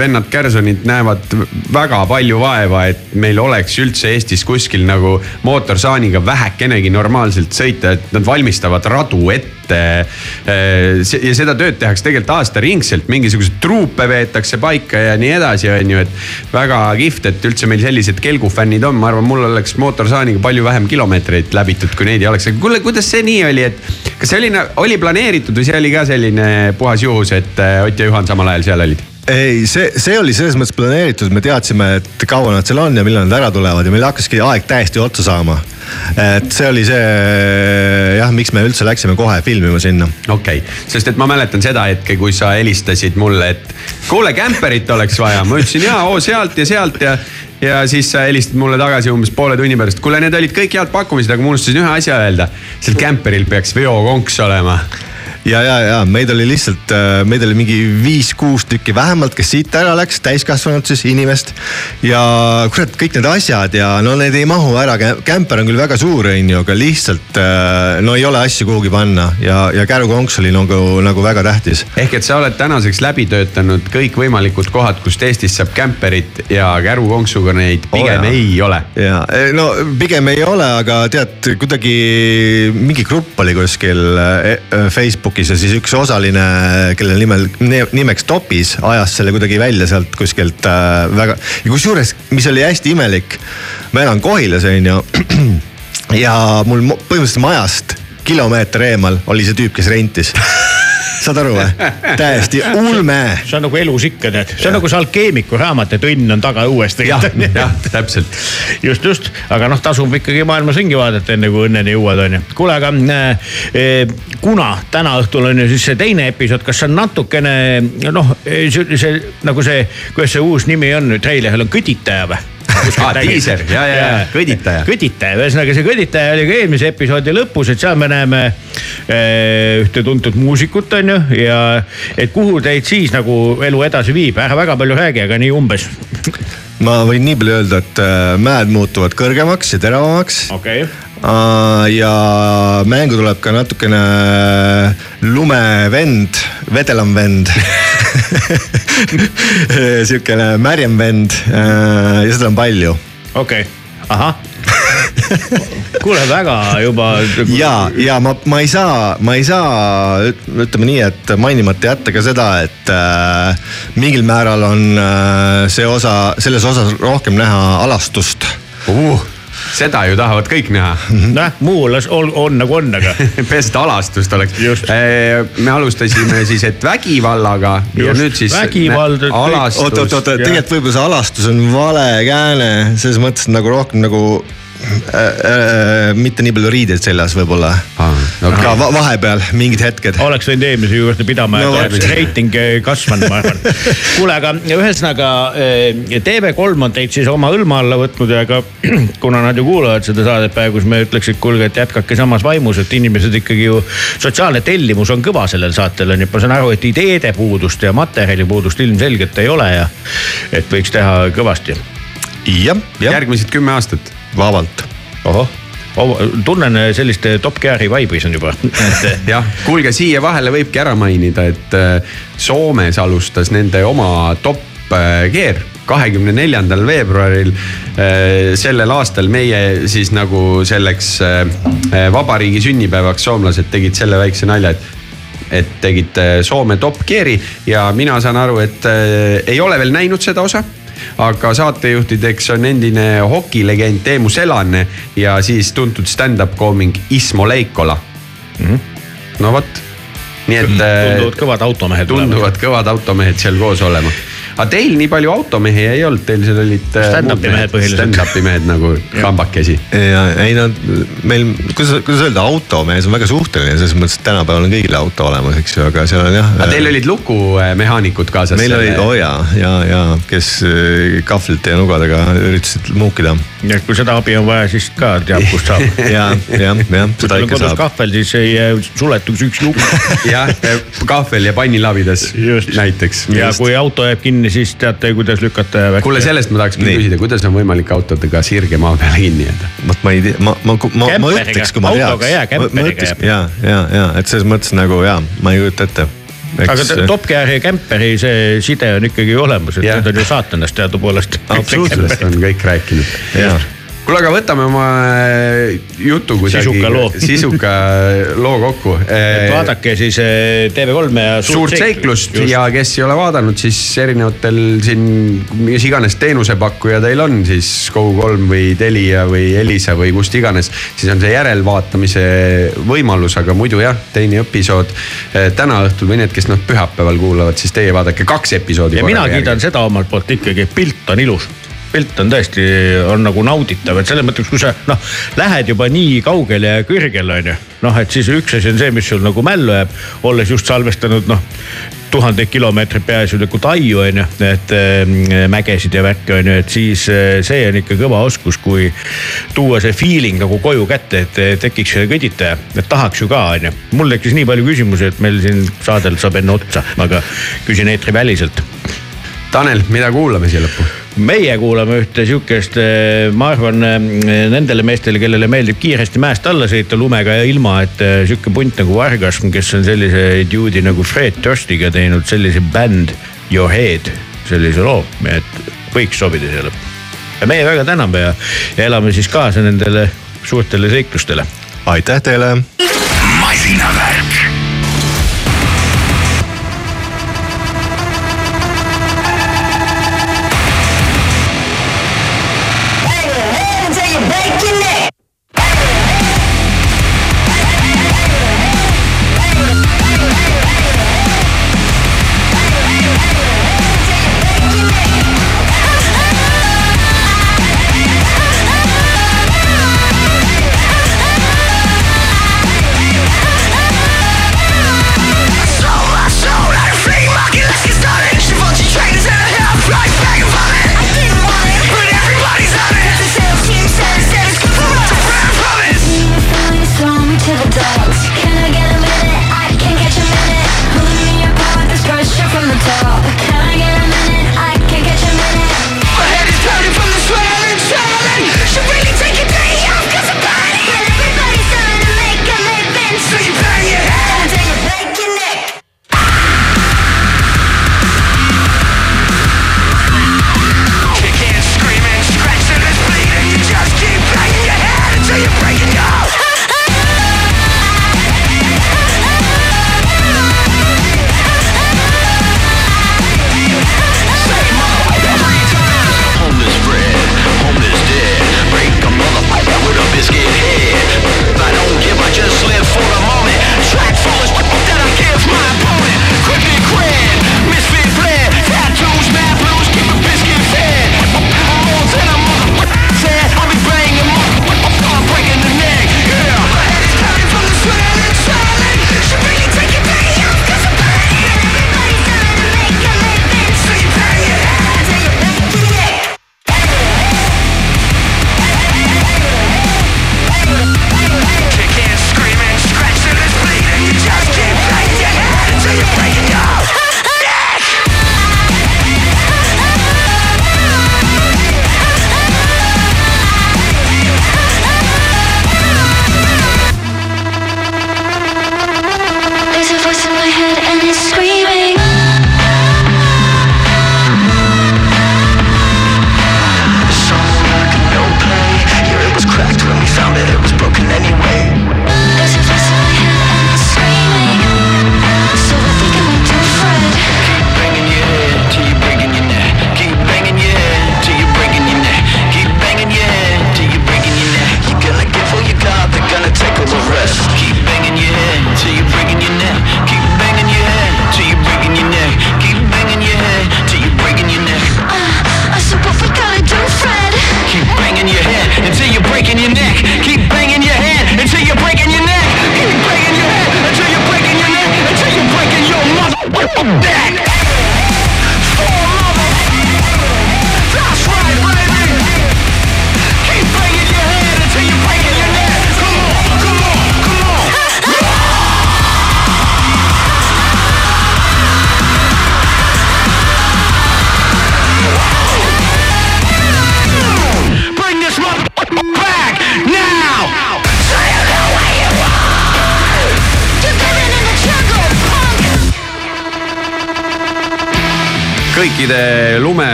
vennad Kärsonid näevad väga palju vaeva, et meil oleks üldse Eestis kuskil nagu mootorsaaniga vähekenegi normaalselt sõita, et nad valmistavad radu ette. ja seda tööd tehakse tegelikult aastaringselt, mingisuguseid truupe veetakse paika ja nii edasi, on ju, et väga kihvt, et üldse meil sellised kelgufännid on, ma arvan, mul oleks mootorsaaniga palju vähem kilomeetreid läbitud, kui neid ei oleks, kuule, kuidas see nii oli, et kas see oli, oli planeeritud või see oli ka selline puhas juhus, et äh, Ott ja Juhan samal ajal seal olid? ei, see, see oli selles mõttes planeeritud, me teadsime, et kaua nad seal on ja millal nad ära tulevad ja meil hakkaski aeg täiesti otsa saama. Et see oli see jah, miks me üldse läksime kohe filmima sinna. okei okay., sest et ma mäletan seda hetke, kui sa helistasid mulle, et kuule, kämperit oleks vaja, ma ütlesin jaa, oo sealt ja sealt ja ja siis sa helistasid mulle tagasi umbes poole tunni pärast, kuule, need olid kõik head pakkumised, aga ma unustasin ühe asja öelda. seal kämperil peaks veokonks olema ja, ja, ja meid oli lihtsalt, meid oli mingi viis-kuus tükki vähemalt, kes siit ära läks, täiskasvanud siis inimest. ja kurat, kõik need asjad ja no need ei mahu ära, kämper on küll väga suur, on ju, aga lihtsalt no ei ole asju kuhugi panna ja, ja kärukonks oli nagu, nagu väga tähtis. ehk et sa oled tänaseks läbi töötanud kõikvõimalikud kohad, kust Eestis saab kämperit ja kärukonksuga neid pigem Oo, jaa. ei ole. ja no pigem ei ole, aga tead kuidagi mingi grupp oli kuskil eh, Facebookis ja siis üks osaline, kelle nimel, nimeks Topis ajas selle kuidagi välja sealt kuskilt äh, väga ja kusjuures, mis oli hästi imelik, ma elan Kohilas on ju ja mul põhimõtteliselt majast kilomeeter eemal oli see tüüp, kes rentis saad aru või? täiesti ulme see on nagu elus ikka tead, see on nagu see alkeemiku raamat, et õnn on taga uuesti. jah, täpselt. just, just, aga noh, tasub ikkagi maailmas ringi vaadata, enne kui õnneni jõuad, onju. kuule, aga äh, eh, kuna täna õhtul on ju siis see teine episood, kas see on natukene noh, see, nagu see, kuidas see uus nimi on nüüd treileril on kõditaja või? Aa, diiser, ja, ja, ja, kõditaja. kõditaja, ühesõnaga see kõditaja oli ka eelmise episoodi lõpus, et seal me näeme eh, ühte tuntud muusikut, on ju, ja et kuhu teid siis nagu elu edasi viib, ära väga palju räägi, aga nii umbes. ma võin nii palju öelda, et äh, mäed muutuvad kõrgemaks ja teravamaks okei okay.. Ja mängu tuleb ka natukene lumevend, vedelam vend. sihukene märjem vend ja seda on palju. okei okay., ahah kuule väga juba. ja, ja ma, ma ei saa, ma ei saa, ütleme nii, et mainimata jätta ka seda, et äh, mingil määral on äh, see osa, selles osas rohkem näha alastust uh,. Seda ju tahavad kõik näha. noh, Muulas on, on nagu on, aga peaasi, et alastust oleks Just.. me alustasime siis, et vägivallaga ja Just, nüüd siis. vägivald, oot, oot, oot, tegelikult võib-olla see alastus on vale kääne, selles mõttes nagu rohkem nagu äh, äh, mitte nii palju riideid seljas võib-olla Aa, okei. ka va vahepeal mingid hetked. oleks võinud eelmise juurde pidama No oleks reiting eh, kasvanud, ma arvan. kuule, aga ühesõnaga eh, TV3 on teid siis oma hõlma alla võtnud ja ka kuna nad ju kuulavad seda saadet praegu, siis me ütleks, et kuulge, et jätkake samas vaimus, et inimesed ikkagi ju. sotsiaalne tellimus on kõva sellel saatel on ju, ma saan aru, et ideede puudust ja materjali puudust ilmselgelt ei ole ja et võiks teha kõvasti. jah, jah, järgmised kümme aastat. vabalt. ohoh, tunnen sellist Top Gear'i vaibi siin juba, jah, kuulge siia vahele võibki ära mainida, et äh, Soomes alustas nende oma top äh, gear kahekümne neljandal veebruaril äh, sellel aastal meie siis nagu selleks äh, äh, vabariigi sünnipäevaks soomlased tegid selle väikse nalja, et et tegid äh, Soome Top Gear'i ja mina saan aru, et äh, ei ole veel näinud seda osa aga saatejuhtideks on endine hokilegend Teemu Selanne ja siis tuntud stand-up koomik Ismo Leikola mm. -hmm. no vot, nii et äh, tunduvad kõvad automehed. tunduvad kõvad automehed seal koos olema. Aga teil nii palju automehi ei olnud, teil seal olid äh, Stand-up'i mehed põhiliselt. Stand-up'i mehed nagu kambakesi. ja ei no meil, kuidas, kuidas öelda, automees on väga suhteline, selles mõttes, et tänapäeval on kõigil auto olemas, eks ju, aga seal on jah. aga teil olid lukumehaanikud kaasas? meil olid, oo jaa, ja, ja kes äh, kahvlite ja nugadega üritasid muukida. ja kui seda abi on vaja, siis ka teab, kust saab. ja, jah, jah, kui seda ikka kodus saab. kahvel, siis ei jää suletuks üks lugu. jah, kahvel ja pannilabidas Just. näiteks. ja kui auto jääb kinni, siis teate, kuidas lükata ja. kuule, sellest ma tahaks küll Nii. küsida, kuidas on võimalik autodega sirge maa peale kinni jääda? vot ma ei tea, ma, ma, ma, ma ütleks, kui ma teaks. jaa, kämperiga ja, ja, ja, et selles mõttes nagu ja ma ei kujuta ette. aga t- Top Gear'i ja Camperi see side on ikkagi olemas, et Jah. need on ju saatanast teadupoolest. sellest on kõik rääkinud. Kuule, aga võtame oma äh, jutu kuidagi. Sisuka loo. sisuka loo kokku. et vaadake siis eh, TV3-e ja suurt seiklust Just. ja kes ei ole vaadanud, siis erinevatel siin, mis iganes teenusepakkuja teil on, siis Go3 või Telia või Elisa või kust iganes, siis on see järelvaatamise võimalus, aga muidu jah, teine episood eh, täna õhtul või need, kes noh pühapäeval kuulavad, siis teie vaadake kaks episoodi. ja mina kiidan seda omalt poolt ikkagi, pilt on ilus pilt on tõesti, on nagu nauditav, et selles mõttes, kui sa noh, lähed juba nii kaugele ja kõrgele on ju. noh, et siis üks asi on see, mis sul nagu mällu jääb, olles just salvestanud noh tuhandeid kilomeetreid peaasjalikult aiu on ju, et äh, mägesid ja värke on ju, et siis äh, see on ikka kõva oskus, kui tuua see feeling nagu koju kätte, et äh, tekiks kõditaja, et tahaks ju ka on ju. mul tekkis nii palju küsimusi, et meil siin saadel saab enne otsa, aga küsin eetriväliselt Tanel, mida kuulame siia lõppu? meie kuulame ühte sihukest, ma arvan nendele meestele, kellele meeldib kiiresti mäest alla sõita lumega ja ilma, et eh, sihuke punt nagu Vargas, kes on sellise dude'i nagu Fred Durstiga teinud sellise bänd Your Head, sellise loo, et võiks sobida siia lõppu. ja meie väga täname ja, ja elame siis kaasa nendele suurtele seiklustele. aitäh teile masinavärk.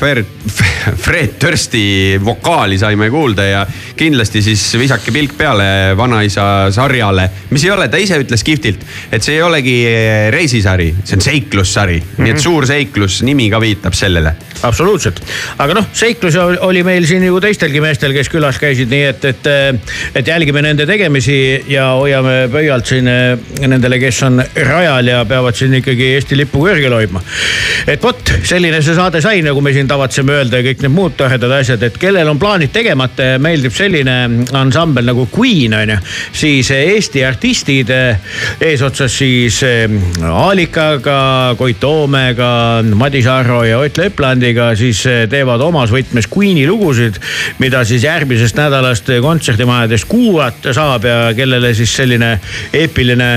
Fred, Fred Dursti vokaali saime kuulda ja kindlasti siis visake pilk peale vanaisa sarjale, mis ei ole, ta ise ütles kihvtilt, et see ei olegi reisisari, see on seiklussari mm, -hmm. nii et suur seiklus, nimi ka viitab sellele. absoluutselt, aga noh, seiklusi oli meil siin ju teistelgi meestel, kes külas käisid, nii et, et, et jälgime nende tegemisi ja hoiame pöialt siin nendele, kes on rajal ja peavad siin ikkagi Eesti lippu kõrgel hoidma. et vot selline see saade sai, nagu me siin tavatseme öelda ja kõik need muud toredad asjad, et kellel on plaanid tegemata ja meeldib selline ansambel nagu Queen on ju, siis Eesti artistid eesotsas siis Aalikaga, Koit Toomega, Madis Arro ja Ott Leplandiga siis teevad omas võtmes Queen'i lugusid, mida siis järgmisest nädalast kontserdimajades kuulata saab ja kellele siis selline eepiline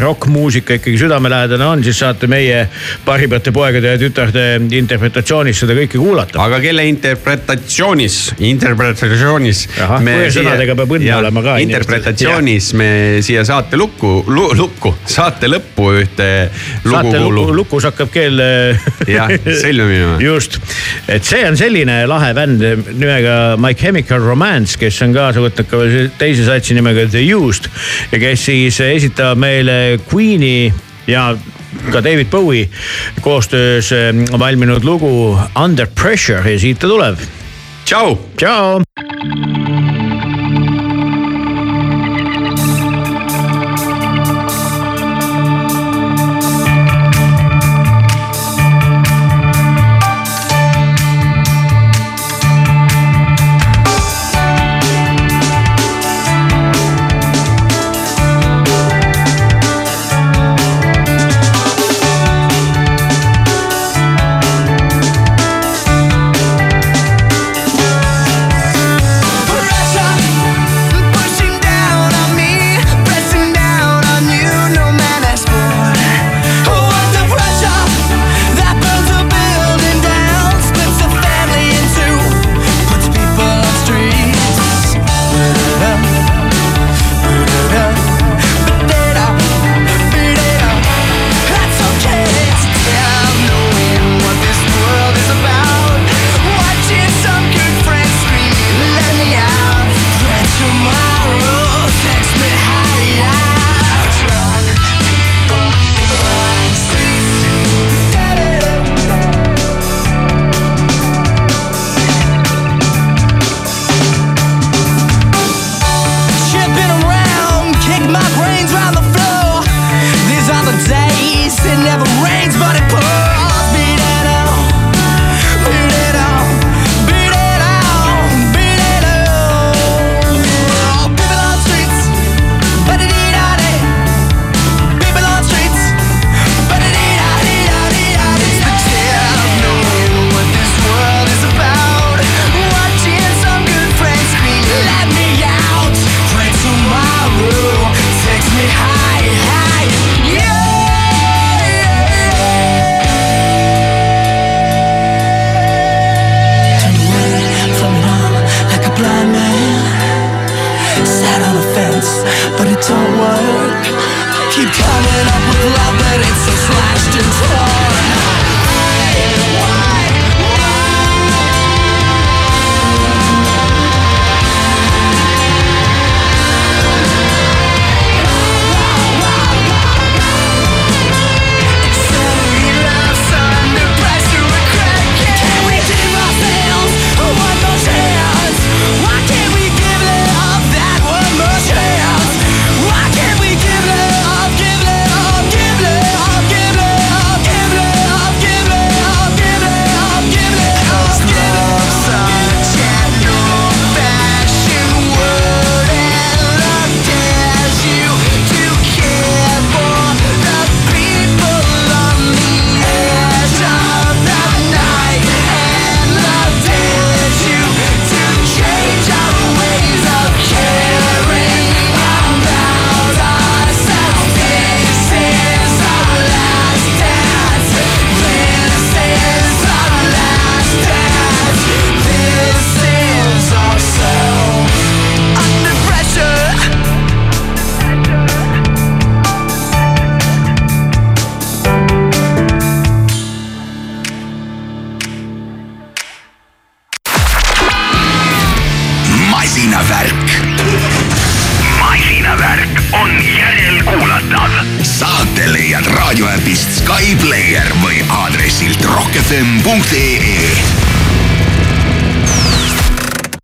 rokkmuusika ikkagi südamelähedane on, siis saate meie parimate poegade ja tütarde interpretatsioonis seda kõike kuulata. aga kelle interpretatsioonis, interpretatsioonis. Sõnadega peab õnne olema ka. interpretatsioonis me siia saate lukku lu,, lukku, saate lõppu ühte lugu saate kuulub. lukus hakkab kell jah, selja minema. just, et see on selline lahe bänd nimega My Chemical Romance, kes on kaasa võtnud ka teise satsi nimega The Used ja kes siis esitab meile Queen'i ja ka David Bowie koostöös valminud lugu Under Pressure ja siit ta tuleb. tšau. tšau.